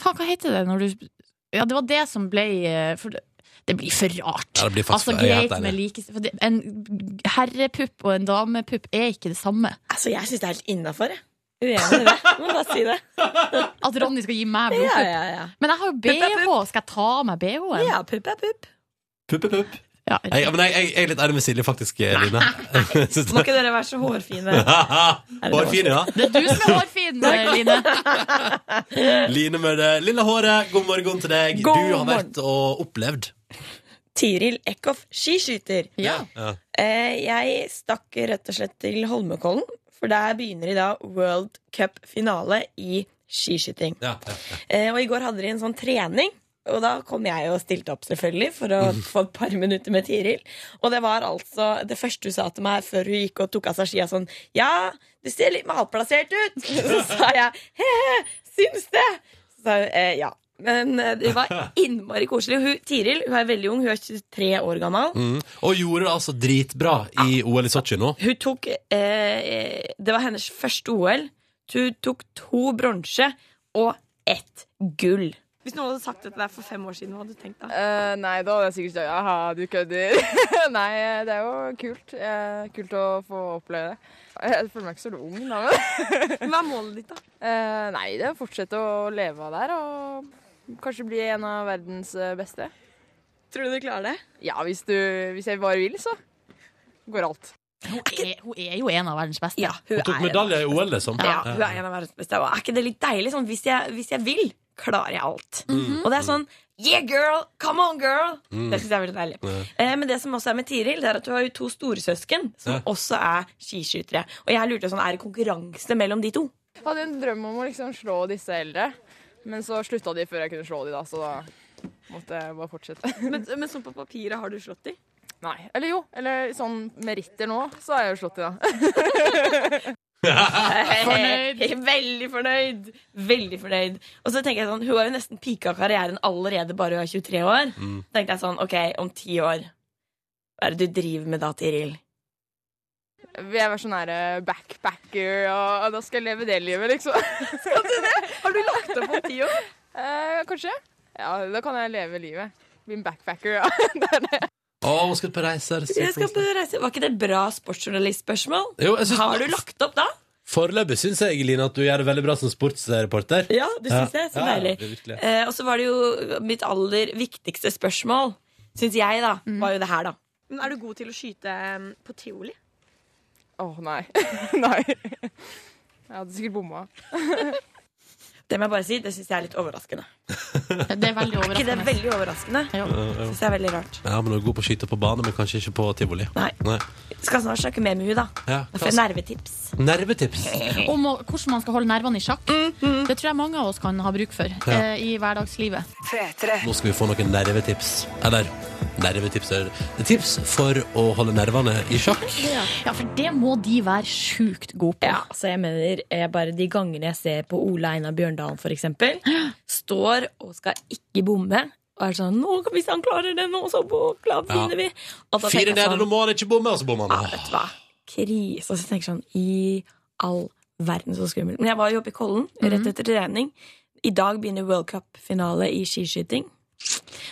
Faen, hva heter det når du Ja, det var det som ble eh, for det, blir for rart. Ja, blir altså, greit med like, for det, En herrepupp og en damepupp er ikke det samme. Altså, jeg syns det er helt innafor, jeg. Uenig i det. Må bare si det. (laughs) At Ronny skal gi meg Ja, blodpupp. ja, ja. Men jeg har jo BH. Skal jeg ta av meg BH-en? Ja, pupp er pupp. Pupp, er pupp. Ja, Jeg, men jeg, jeg, jeg er litt ærlig med Silje, faktisk, Line. (laughs) Må ikke dere være så hårfine? (laughs) hårfine, ja. Det er du som er hårfin, eh, Line. Line med det lille håret, god morgen til deg. God du har vært og opplevd. Tiril Eckhoff, skiskyter. Ja. Ja. Eh, jeg stakk rett og slett til Holmenkollen, for der begynner i dag World Cup-finale i skiskyting. Ja, ja, ja. Eh, og i går hadde de en sånn trening. Og da kom jeg og stilte opp, selvfølgelig, for å (laughs) få et par minutter med Tiril. Og det var altså det første hun sa til meg før hun gikk og tok av seg skia sånn Ja, du ser litt malplassert ut! (laughs) Så sa jeg he-he, syns det? Så sa hun eh, ja. Men eh, det var (laughs) innmari koselig. Hun, Tiril hun er veldig ung, hun er 23 år gammel. Mm. Og gjorde det altså dritbra i OL i Sotsji nå. Hun tok eh, Det var hennes første OL. Hun tok to bronse og ett gull. Hvis noen hadde sagt det til deg for fem år siden, hva hadde du tenkt da? Uh, nei, da hadde jeg sikkert sagt jaha, du kødder. (laughs) nei, det er jo kult. Uh, kult å få oppleve det. Jeg føler meg ikke så ung, da. Men. Hva er målet ditt, da? Uh, (laughs) nei, det er å fortsette å leve av der og kanskje bli en av verdens eh, beste. Tror du du klarer det? Ja, hvis, du, hvis jeg bare vil, så går alt. Hun er, hun er jo en av verdens beste. Ja, hun Hun tok medalje i OL, liksom. ja, hun er en av verdens beste. Og er ikke det litt deilig? Sånn, hvis, jeg, hvis jeg vil, klarer jeg alt. Og det er sånn Yeah, girl! Come on, girl! Det syns jeg er veldig deilig. Eh, men det som også er med Tiril, det er at hun har jo to storesøsken som Ja. også er skiskytere. Og jeg lurte sånn, er det konkurranse mellom de to? Jeg hadde en drøm om å liksom slå disse eldre, men så slutta de før jeg kunne slå de da, så da måtte jeg bare fortsette. (laughs) Men, men sånn på papiret, har du slått de? Nei. Eller jo, eller sånn meritter nå, så har jeg jo slått de da. (laughs) Fornøyd. Veldig fornøyd. Veldig fornøyd. Og så tenker jeg sånn, Hun har jo nesten pika karrieren allerede bare hun er 23 år. Mm. tenkte jeg sånn, ok, om ti år Hva er det du driver med da, Tiril? Jeg var sånn her eh, backpacker, og, og da skal jeg leve det livet, liksom. (laughs) Skal du det? Har du lagt opp om tid år? Eh, kanskje. Ja, da kan jeg leve livet. Bli en backpacker, ja. (laughs) Det er det. Å, hun skal på reise. er Jeg skal på koselig. reise. Var ikke det et bra sportsjournalistspørsmål? Jo, jeg synes- Har du lagt opp da? Foreløpig syns jeg Lina, at du gjør det veldig bra som sportsreporter. Ja, det syns jeg. Så Ja, deilig. det er virkelig. Eh, og så var det jo mitt aller viktigste spørsmål, syns jeg, da, Mm. var jo det her, da. Men er du god til å skyte um, på tivoli? Åh, nei. (laughs) nei. Jeg hadde sikkert bomma. (laughs) Det må jeg bare si, det syns jeg er litt overraskende. Det er veldig overraskende. ikke det er veldig overraskende? Jo. Syns jeg er veldig rart. Ja, men du er god på å skyte på bane, men kanskje ikke på tivoli. Nei. Skal snart snakke mer med henne, da. Ja, Da får jeg nervetips. Nervetips. (laughs) Om å, hvordan man skal holde nervene i sjakk. Det tror jeg mange av oss kan ha bruk for Ja. eh, i hverdagslivet. Nå skal vi få noen nervetips. Eller nervetips er det er tips for å holde nervene i sjakk. Ja, for det må de være sjukt gode på. Ja, altså jeg mener jeg bare de gangene jeg ser på Ole Einar Bjørndalen for eksempel, står og skal ikke bomme, og er sånn nå, Hvis han klarer det nå, så glad vinner vi. Fire nede, sånn, nå må han ikke bomme, og så bommer Ja, vet du hva. Krise. Og så tenker jeg sånn I all verden, så skummelt. Men jeg var jo oppe i Kollen rett etter trening. I dag begynner World Cup-finale i skiskyting.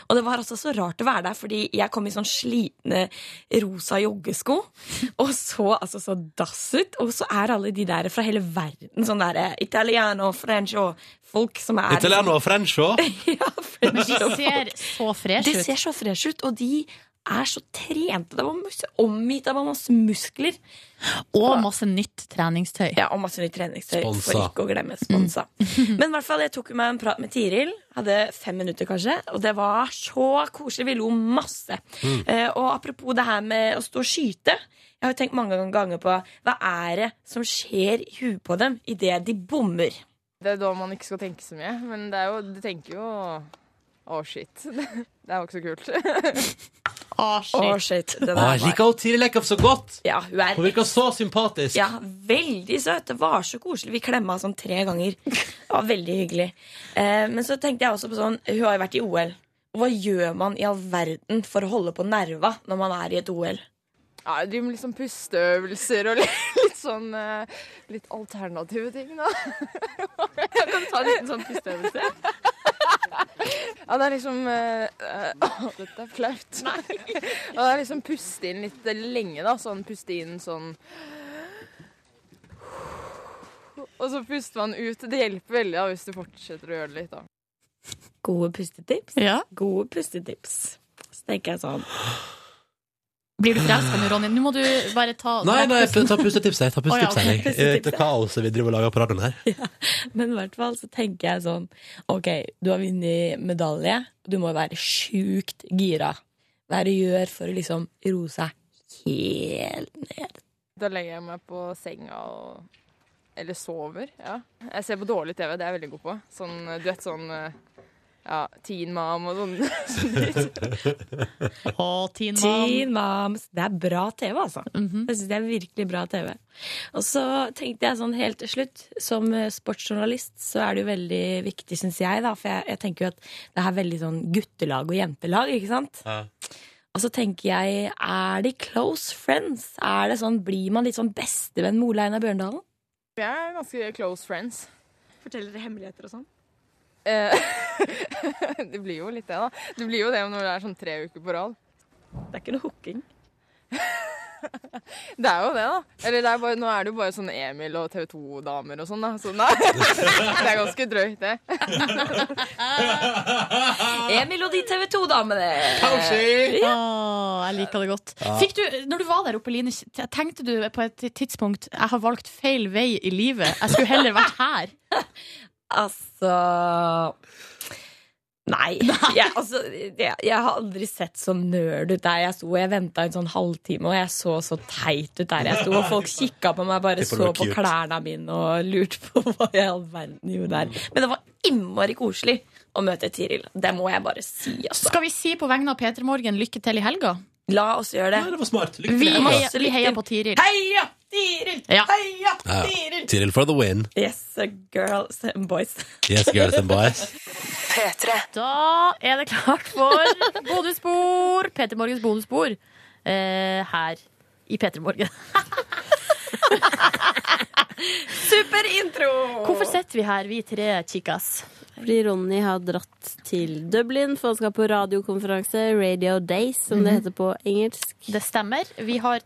Og det var altså så rart å være der, fordi jeg kom i sånn slitne rosa joggesko. Og så altså så dass ut. Og så er alle de der fra hele verden sånn derre italiano, french og folk som er Italiano og french (laughs) ja, Men de ser så freshe de ser så fresh ut, og de er så trente. Det var omgitt av masse muskler. Og masse nytt treningstøy. Ja, og masse nytt treningstøy. Sponsa. For ikke å glemme sponsa. (laughs) Men i hvert fall, jeg tok meg en prat med Tiril. Hadde fem minutter, kanskje. Og det var så koselig. Vi lo masse. Eh, og apropos det her med å stå og skyte. Jeg har jo tenkt mange ganger på hva er det som skjer i huet på dem idet de bommer. Det er da man ikke skal tenke så mye. Men det er jo, du tenker jo Å, shit. (laughs) Det er jo ikke så kult. (laughs) Å, Å, shit. shit. Det Å, jeg var liker hun Tiril Eckhoff så godt! Ja, hun er Hun virker så sympatisk. Ja, veldig søt. Det var så koselig. Vi klemma sånn tre ganger. Det var veldig hyggelig. Eh, men så tenkte jeg også på sånn Hun har jo vært i OL. Hva gjør man i all verden for å holde på nerva når man er i et OL? Ja, jeg driver med litt sånn pusteøvelser og (laughs) litt, litt sånn eh, Litt alternative ting, da. (laughs) Jeg kan ta en liten sånn pusteøvelse. Ja, det er liksom eh, uh, dette er flaut. Og det er liksom puste inn litt lenge, da. Sånn puste inn sånn Og så puster man ut. Det hjelper veldig da, hvis du fortsetter å gjøre det litt, da. Gode pustetips. Ja. Gode pustetips. Så tenker jeg sånn Blir du forelska nå, Ronny? Nå må du bare ta Nei, nei, ta pustetips, jeg. Ta pustetips, ja, ok. jeg. Etter kaoset vi driver og lager på radioen her. (laughs) Men i hvert fall så tenker jeg sånn Ok, du har vunnet medalje. Du må være sjukt gira. Hva er det du gjør for å liksom roe seg helt ned? Da legger jeg meg på senga og Eller sover, ja. Jeg ser på dårlig TV, det er jeg veldig god på. Sånn, du vet sånn eh, ja, Teen Mom og sånn. (laughs) Å, Teen Mom. Teen Moms. Det er bra TV, altså. Mhm. Jeg synes det er virkelig bra TV. Og så tenkte jeg sånn helt til slutt, som eh, sportsjournalist så er det jo veldig viktig, syns jeg, da, for jeg, jeg tenker jo at det er veldig sånn guttelag og jentelag, ikke sant? Ja. Og så tenker jeg, er de close friends? Er det sånn, Blir man litt sånn bestevenn med Ole Einar Bjørndalen? Vi er ganske close friends. Forteller dere hemmeligheter og sånn? Eh, (laughs) det blir jo litt det, da. Det blir jo det når det er sånn tre uker på rad. Det er ikke noe hooking. (laughs) Det er jo det, da. Eller det er bare, nå er det jo bare sånn Emil og TV 2-damer og sånn, da. Så nei, (laughs) det er ganske drøyt, det. Emil og de TV 2-damene! Å, jeg liker det godt. Fikk du, når du var der oppe, Line, tenkte du på et tidspunkt Jeg har valgt feil vei i livet. Jeg skulle heller vært her. Altså (laughs) Nei. Jeg, altså, jeg, jeg har aldri sett så nerd ut der jeg sto. Jeg venta en sånn halvtime, og jeg så så teit ut der jeg sto. Og folk kikka på meg, bare så på klærne mine og lurte på (laughs) hva i all verden gjorde der. Men det var innmari koselig å møte Tiril. Det må jeg bare si, altså. Skal vi si på vegne av P3 Morgen lykke til i helga? La oss gjøre Nei, det. det var smart. Lykke til. Vi, vi heier på Tiril. Heia Tiril! Ja. Heia Ja. Tiril! Tiril for the win. Yes, girls and boys. Yes, girls and boys. Petre. Da er det klart for bonusbord. Peter Morgens bonusbord eh, her i P3 Morgen. (laughs) Super intro! Hvorfor sitter vi her, vi tre chicas? Fordi Ronny har dratt til Dublin for han skal på radiokonferanse, Radio Days, som det Mhm. heter på engelsk. Det stemmer. Vi har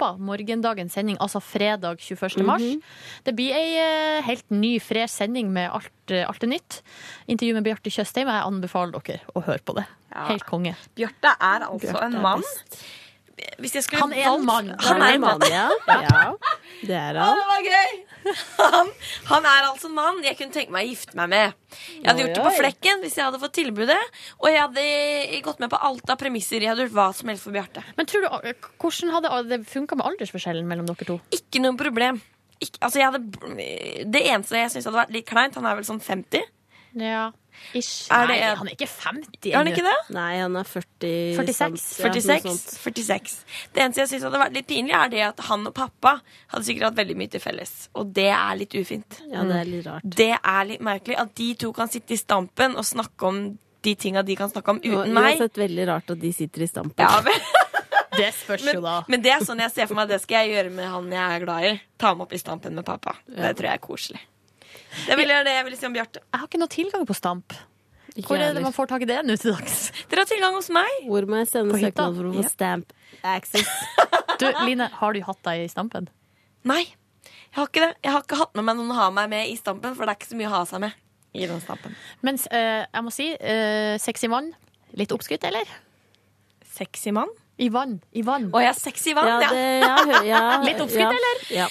teipa morgendagens sending, altså fredag 21. mars. Mhm. Det blir ei eh, helt ny, fresh sending med alt, eh, alt er nytt. Intervju med Bjarte Tjøstheim. Jeg anbefaler dere å høre på det. Helt konge. Bjarte er altså Bjørte en mann. best. Hvis jeg skulle Han er en mann. Han er en mann. ja. (laughs) ja. Det er han. det var gøy! (laughs) Han, han er altså en mann jeg kunne tenke meg å gifte meg med. Jeg hadde Oi, gjort det på flekken hvis jeg hadde fått tilbudet. Og jeg hadde gått med på alt av premisser. Jeg hadde gjort hva som helst for Bjarte. Men tror du, hvordan hadde det funka med aldersforskjellen mellom dere to? Ikke noe problem. Ikke, altså hadde, det eneste jeg syns hadde vært litt kleint, han er vel sånn 50. Ja. Ish. Er det Nei, en- han er ikke 50 Er han ikke det? Nei, han er 40 46. samt- ja, 46. 46. Det eneste jeg syns hadde vært litt pinlig, er det at han og pappa hadde sikkert hatt veldig mye til felles. Og det er litt ufint. Ja, det er litt rart. Det er litt merkelig at de to kan sitte i stampen og snakke om de tinga de kan snakke om Og uten meg. Uansett veldig rart at de sitter i stampen. Ja, (laughs) men, Det spørs jo, da. men det er sånn jeg ser for meg det skal jeg gjøre med han jeg er glad i. Ta ham opp i stampen med pappa. Det tror jeg er koselig. Det vil gjøre det jeg vil si om Bjarte. Jeg har ikke noe tilgang på Stamp. Hvor er det man får tak i det nå til dags? (laughs) Dere har tilgang hos meg. Hvor må jeg sende På hytta? søknad for å få Ja. stamp access? (laughs) Du, Line, har du hatt deg i Stampen? Nei, jeg har ikke det. Jeg har ikke hatt med meg noen å ha meg med i stampen, for det er ikke så mye å ha seg med i den stampen. Mens eh, jeg må si, eh, sexy mann. Litt oppskrytt, eller? Sexy mann. I vann. I vann. Å ja, sexy vann. Ja, Ja, det, ja, hø- ja, (laughs) Litt oppskrytt, ja, eller? Ja.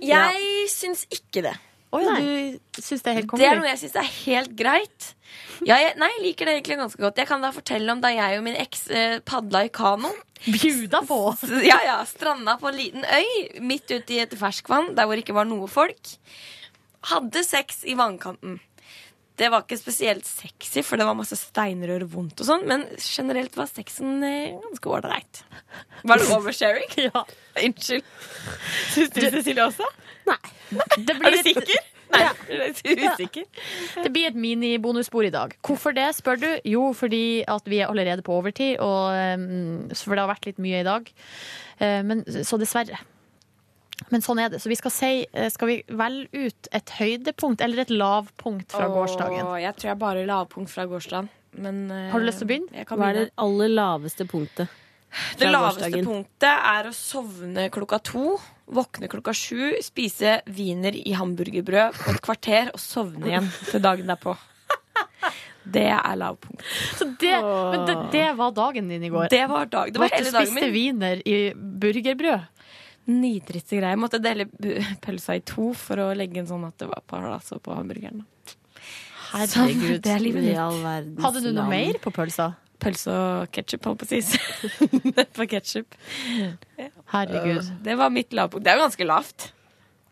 Jeg syns ikke det. Å ja, du syns det er helt Det er noe jeg syns er helt greit. Ja, jeg, nei, jeg liker det egentlig ganske godt. Jeg kan da fortelle om da jeg og min eks eh, padla i kano. Bjuda på! Ja, ja, Stranda på en liten øy midt ute i et ferskvann der hvor det ikke var noe folk. Hadde sex i vannkanten. Det var ikke spesielt sexy, for det var masse steinrør og vondt og sånn, men generelt var sexen eh, ganske ålreit. Var det oversharing? (laughs) Ja. Unnskyld. Syns du Cecilie også? (laughs) Det Er du sikker? Nei, ja. (laughs) det blir et minibonusspor i dag. Hvorfor det, spør du? Jo, fordi at vi er allerede på overtid, og, um, for det har vært litt mye i dag. Eh, men, så dessverre. Men sånn er det. Så vi skal si eh, Skal vi velge ut et høydepunkt eller et lavpunkt fra gårsdagen? Åh, Jeg tror jeg bare lavpunkt fra gårsdagen. Men, eh, Har du lyst til å begynne? Hva er det aller laveste punktet? Det laveste gårsdagen? punktet er å sovne klokka to, våkne klokka sju, spise wiener i hamburgerbrød på et kvarter og sovne igjen til dagen derpå. (laughs) Det er lavpunkt. Så det, men det, det var dagen din i går. Det var dag. Det var At du spiste wiener i burgerbrød. Nitriste greie. Jeg måtte dele pølsa i to for å legge en sånn at det var palas på hamburgeren. Herregud. Det er livet I mitt. Hadde du noe land. mer på pølsa? Pølse og ketsjup, holdt på å si. (laughs) på ketsjup. Herregud. Det var mitt lavpunkt. Det er jo ganske lavt.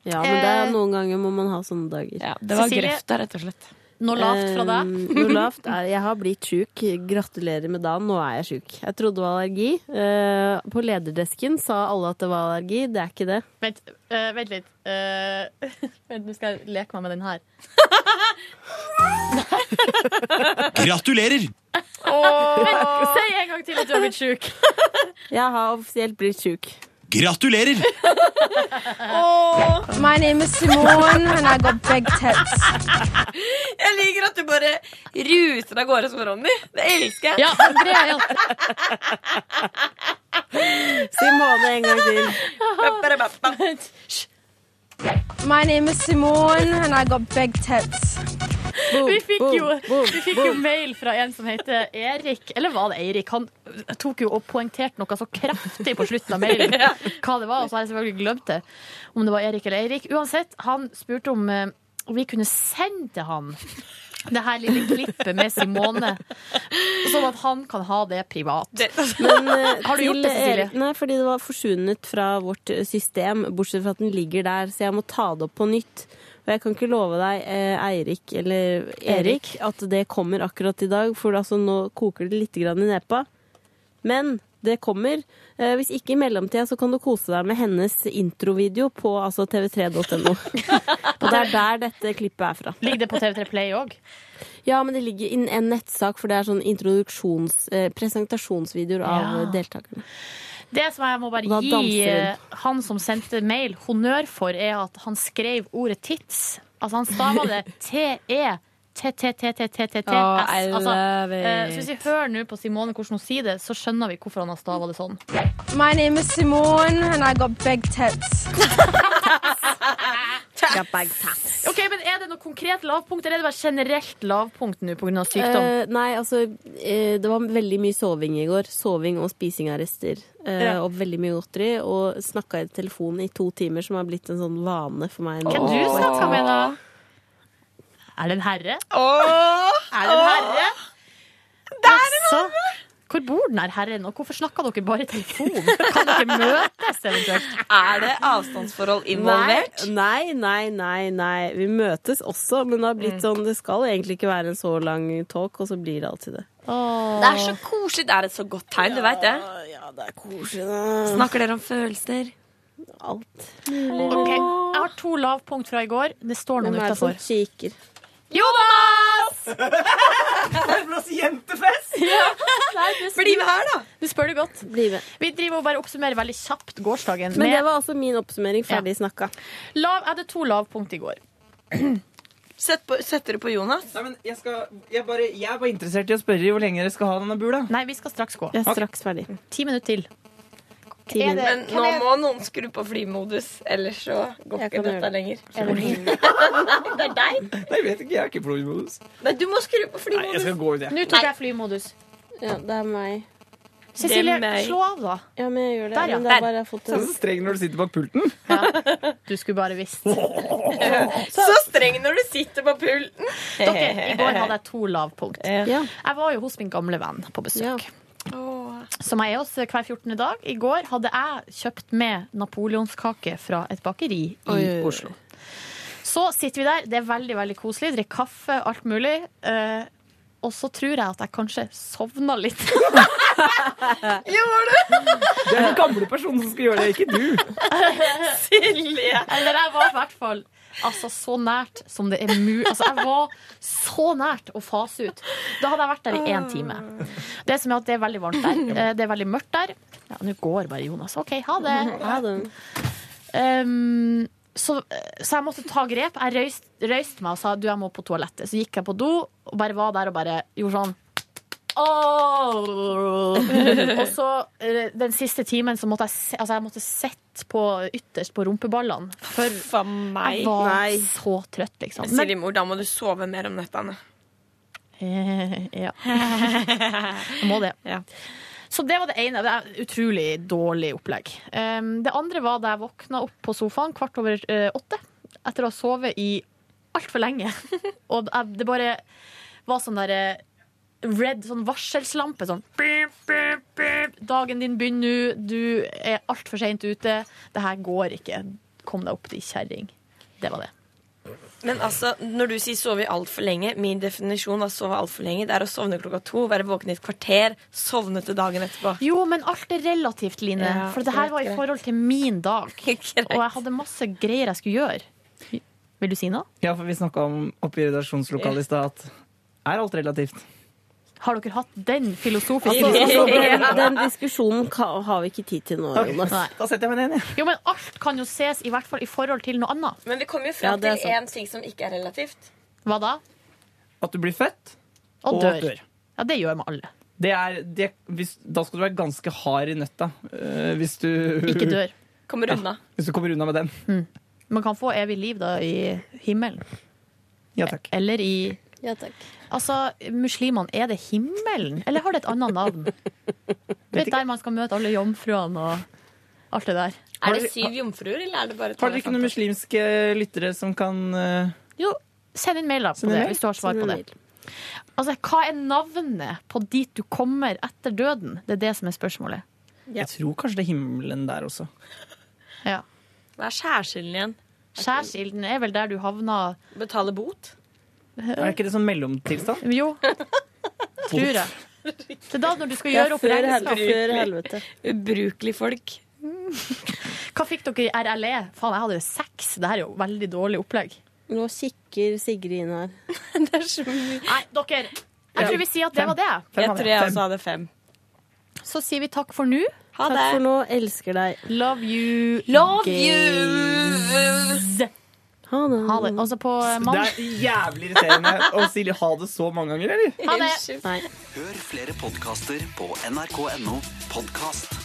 Ja, men det er Eh, noen ganger må man ha sånne dager. Ja, det var Cecilie? grøfta, rett og slett. Noe lavt fra deg? Noe lavt er Jeg har blitt sjuk. Gratulerer med dagen. Nå er jeg sjuk. Jeg trodde det var allergi. Uh, på lederdesken sa alle at det var allergi. Det er ikke det. Vent, uh, vent litt. Uh, (laughs) vent, Nå skal jeg leke meg med den her. (laughs) Gratulerer! Vent, si en gang til at du har blitt sjuk. Jeg har offisielt blitt sjuk. Gratulerer! My name is Simone, and I got big tits. Jeg liker at du bare ruser av gårde som Ronny. Det elsker jeg. Ja, det jeg Simone en gang til. My name is Simone, and I got big tits. Boom, Vi fikk, jo, vi fikk jo mail fra en som heter Erik. Eller var det Eirik? Han tok jo og poengterte noe så kraftig på slutten av mailen (laughs) hva det var, og så har jeg selvfølgelig glemt det. Om det var Erik eller Eirik. Uansett, han spurte om eh, vi kunne sende til han det her lille klippet med Simone, sånn at han kan ha det privat. Men, eh, (laughs) Har du gjort det, Cecilie? Nei, fordi det var forsvunnet fra vårt eh, system, bortsett fra at den ligger der, så jeg må ta det opp på nytt. Og jeg kan ikke love deg, eh, Eirik eller Erik, at det kommer akkurat i dag, for altså, nå koker det litt grann i nepa. Men det kommer. Eh, hvis ikke i mellomtida, så kan du kose deg med hennes introvideo på altså, tv3.no. (laughs) Og det er der dette klippet er fra. Ligger det på TV3 Play òg? Ja, men det ligger i en nettsak, for det er sånn introduksjons... Eh, presentasjonsvideoer av Ja. deltakerne. Det som jeg må bare gi eh, han som sendte mail honnør for, er at han skrev ordet tits. Altså han stava det (laughs) T-E. T-T-T-T-T-T-S. Oh, Altså, eh, så hvis vi hører nå på Simone hvordan hun sier det, så skjønner vi hvorfor han har stava det sånn. My name is Simone, and I got big tits. (laughs) Ok, men Er det noe konkret lavpunkt, eller er det bare generelt lavpunkt nå pga. sykdom? Eh, nei, altså eh, Det var veldig mye soving i går. Soving og spising av rester. Eh, Ja. Og veldig mye godteri. Og snakka i telefonen i to timer, som har blitt en sånn vane for meg. nå. Hvem du snakka med, da? Er det en herre? Er det en herre? Det er en herre! Hvor bor den her herren, og hvorfor snakker dere bare i telefon? Kan dere møtes eventuelt? Er det avstandsforhold involvert? Nei, nei, nei, nei. Vi møtes også, men det har Mm. blitt sånn Det skal egentlig ikke være en så lang talk, og så blir det alltid det. Det er så koselig. Det er et så godt tegn, du veit det. Ja, det er koselig, da. Snakker dere om følelser? Alt. Ok, Jeg har to lavpunkt fra i går. Det står noen Hvem er det som utafor. kikker? Jonas! (laughs) jentefest! Bli med her, da. Du spør det godt. Bli med. Vi driver og bare oppsummerer veldig kjapt gårsdagen. Men med- det var altså min oppsummering. Ferdig snakka. Lav, jeg hadde to lavpunkt i går. setter du på Jonas? Nei, men jeg, skal, jeg, bare, jeg er bare interessert i å spørre hvor lenge dere skal ha denne bula. Nei, vi skal straks gå. Jeg er straks ferdig. Ti minutter til. Ti det- Men hvem nå må noen skru på flymodus, ellers så går ikke dette det. lenger. Er det? (laughs) Nei, det er deg. Nei, jeg vet ikke, jeg er ikke flymodus. Nei, du må skru på Nei, flymodus. jeg skal gå ut, jeg. Nå tok jeg flymodus. Ja, det er meg. Cecilie, meg. slå av, da. Ja, men jeg gjør det. Der, ja. Men det Der. bare jeg har fått Så er en du så streng når du sitter bak pulten. Du skulle bare visst. (laughs) (laughs) Så streng når du sitter på pulten. Dere, I går hadde jeg to lavpunkt. Ja. Jeg var jo hos min gamle venn på besøk. Som jeg er hos hver 14. dag. I går hadde jeg kjøpt med napoleonskake fra et bakeri i Oi. Oslo. Så sitter vi der, det er veldig veldig koselig, drikker kaffe, alt mulig. Eh, og så tror jeg at jeg kanskje sovna litt. (laughs) Gjorde du? Det er den gamle personen som skal gjøre det, ikke du. (laughs) Silje. Eller jeg var i hvert fall altså, så nært som det er mulig. Altså, jeg var så nært å fase ut. Da hadde jeg vært der i én time. Det som er at det er veldig varmt der. Eh, Det er veldig mørkt der. Ja, Nå går bare Jonas. OK, ha det. Ha det. Um, så, så jeg måtte ta grep. Jeg røyste, røyst meg og sa du, jeg må på toalettet. Så gikk jeg på do og bare var der og bare gjorde sånn. (laughs) Og så eh, den siste timen så måtte jeg, se, altså jeg måtte sette på ytterst på rumpeballene. For For meg. jeg var Nei. så trøtt, liksom. Silje mor, da må du sove mer om nettene. eh, ja. (laughs) Jeg må det. Ja. Så det var det ene. Det er utrolig dårlig opplegg. Um, det andre var da jeg våkna opp på sofaen kvart over eh, åtte etter å ha sovet i altfor lenge. (laughs) Og det bare var sånn derre red sånn varselslampe. Sånn beep, beep, beep. Dagen din begynner nå. Du er altfor seint ute. Det her går ikke. Kom deg opp, di kjerring. Det var det. Men altså, når du sier sove altfor lenge, min definisjon av sove altfor lenge, det er å sovne klokka to, være våken i et kvarter, sovne til dagen etterpå. Jo, men alt er relativt, Line. Ja, For det her var i forhold til min dag. (laughs) Og jeg hadde masse greier jeg skulle gjøre. Vil du si noe? Ja, for vi snakka om oppe i redaksjonslokalet i stad at er alt relativt. Har dere hatt den filosofiske Altså, altså, (laughs) den, den diskusjonen har vi ikke tid til nå, Jonas. Da setter jeg meg ned igjen. Jo, men alt kan jo ses i hvert fall i forhold til noe annet. Men vi kommer jo Ja, fram det er til én ting som ikke er relativt. Hva da? At du blir født Og og dør. dør. Ja, det gjør vi alle. Det er, det, hvis, da skal du være ganske hard i nøtta uh, hvis, du, Ikke dør. Kommer unna. hvis du kommer unna med den. Man kan få evig liv da i himmelen. Ja takk. Eller i Ja, takk. Altså, muslimene, er det himmelen? Eller har det et annet navn? (laughs) Du vet der man skal møte alle jomfruene og alt det der. Er det syv jomfruer, eller er det bare Har dere ikke noen muslimske lyttere som kan uh... Jo, send inn mail da på Send det, mail? hvis du har svar Send på det. Altså, hva er navnet på dit du kommer etter døden? Det er det som er spørsmålet. Ja. Jeg tror kanskje det er himmelen der også. Ja. Hva er skjærsilden igjen? Skjærsilden er vel der du havna Betale bot? Er ikke det sånn mellomtilstand? Jo, (laughs) tror jeg. Det er da når du skal gjøre opp før, regnskap. før helvete. Ubrukelige folk. Hva fikk dere i RLE? Faen, jeg hadde jo seks. Det her er jo veldig dårlig opplegg. Nå kikker Sigrid inn her. (laughs) Det er så mye. Nei, dere. Jeg tror vi sier at det var det. Jeg tror jeg også hadde fem. Så sier vi takk for nå. Ha Takk det. for nå. Elsker deg. Love you. Love gays. Ha det. Ha det. Også på mann. Det er jævlig irriterende å si ha det så mange ganger, eller? Ha det. Hør flere podkaster på nrk.no podkast.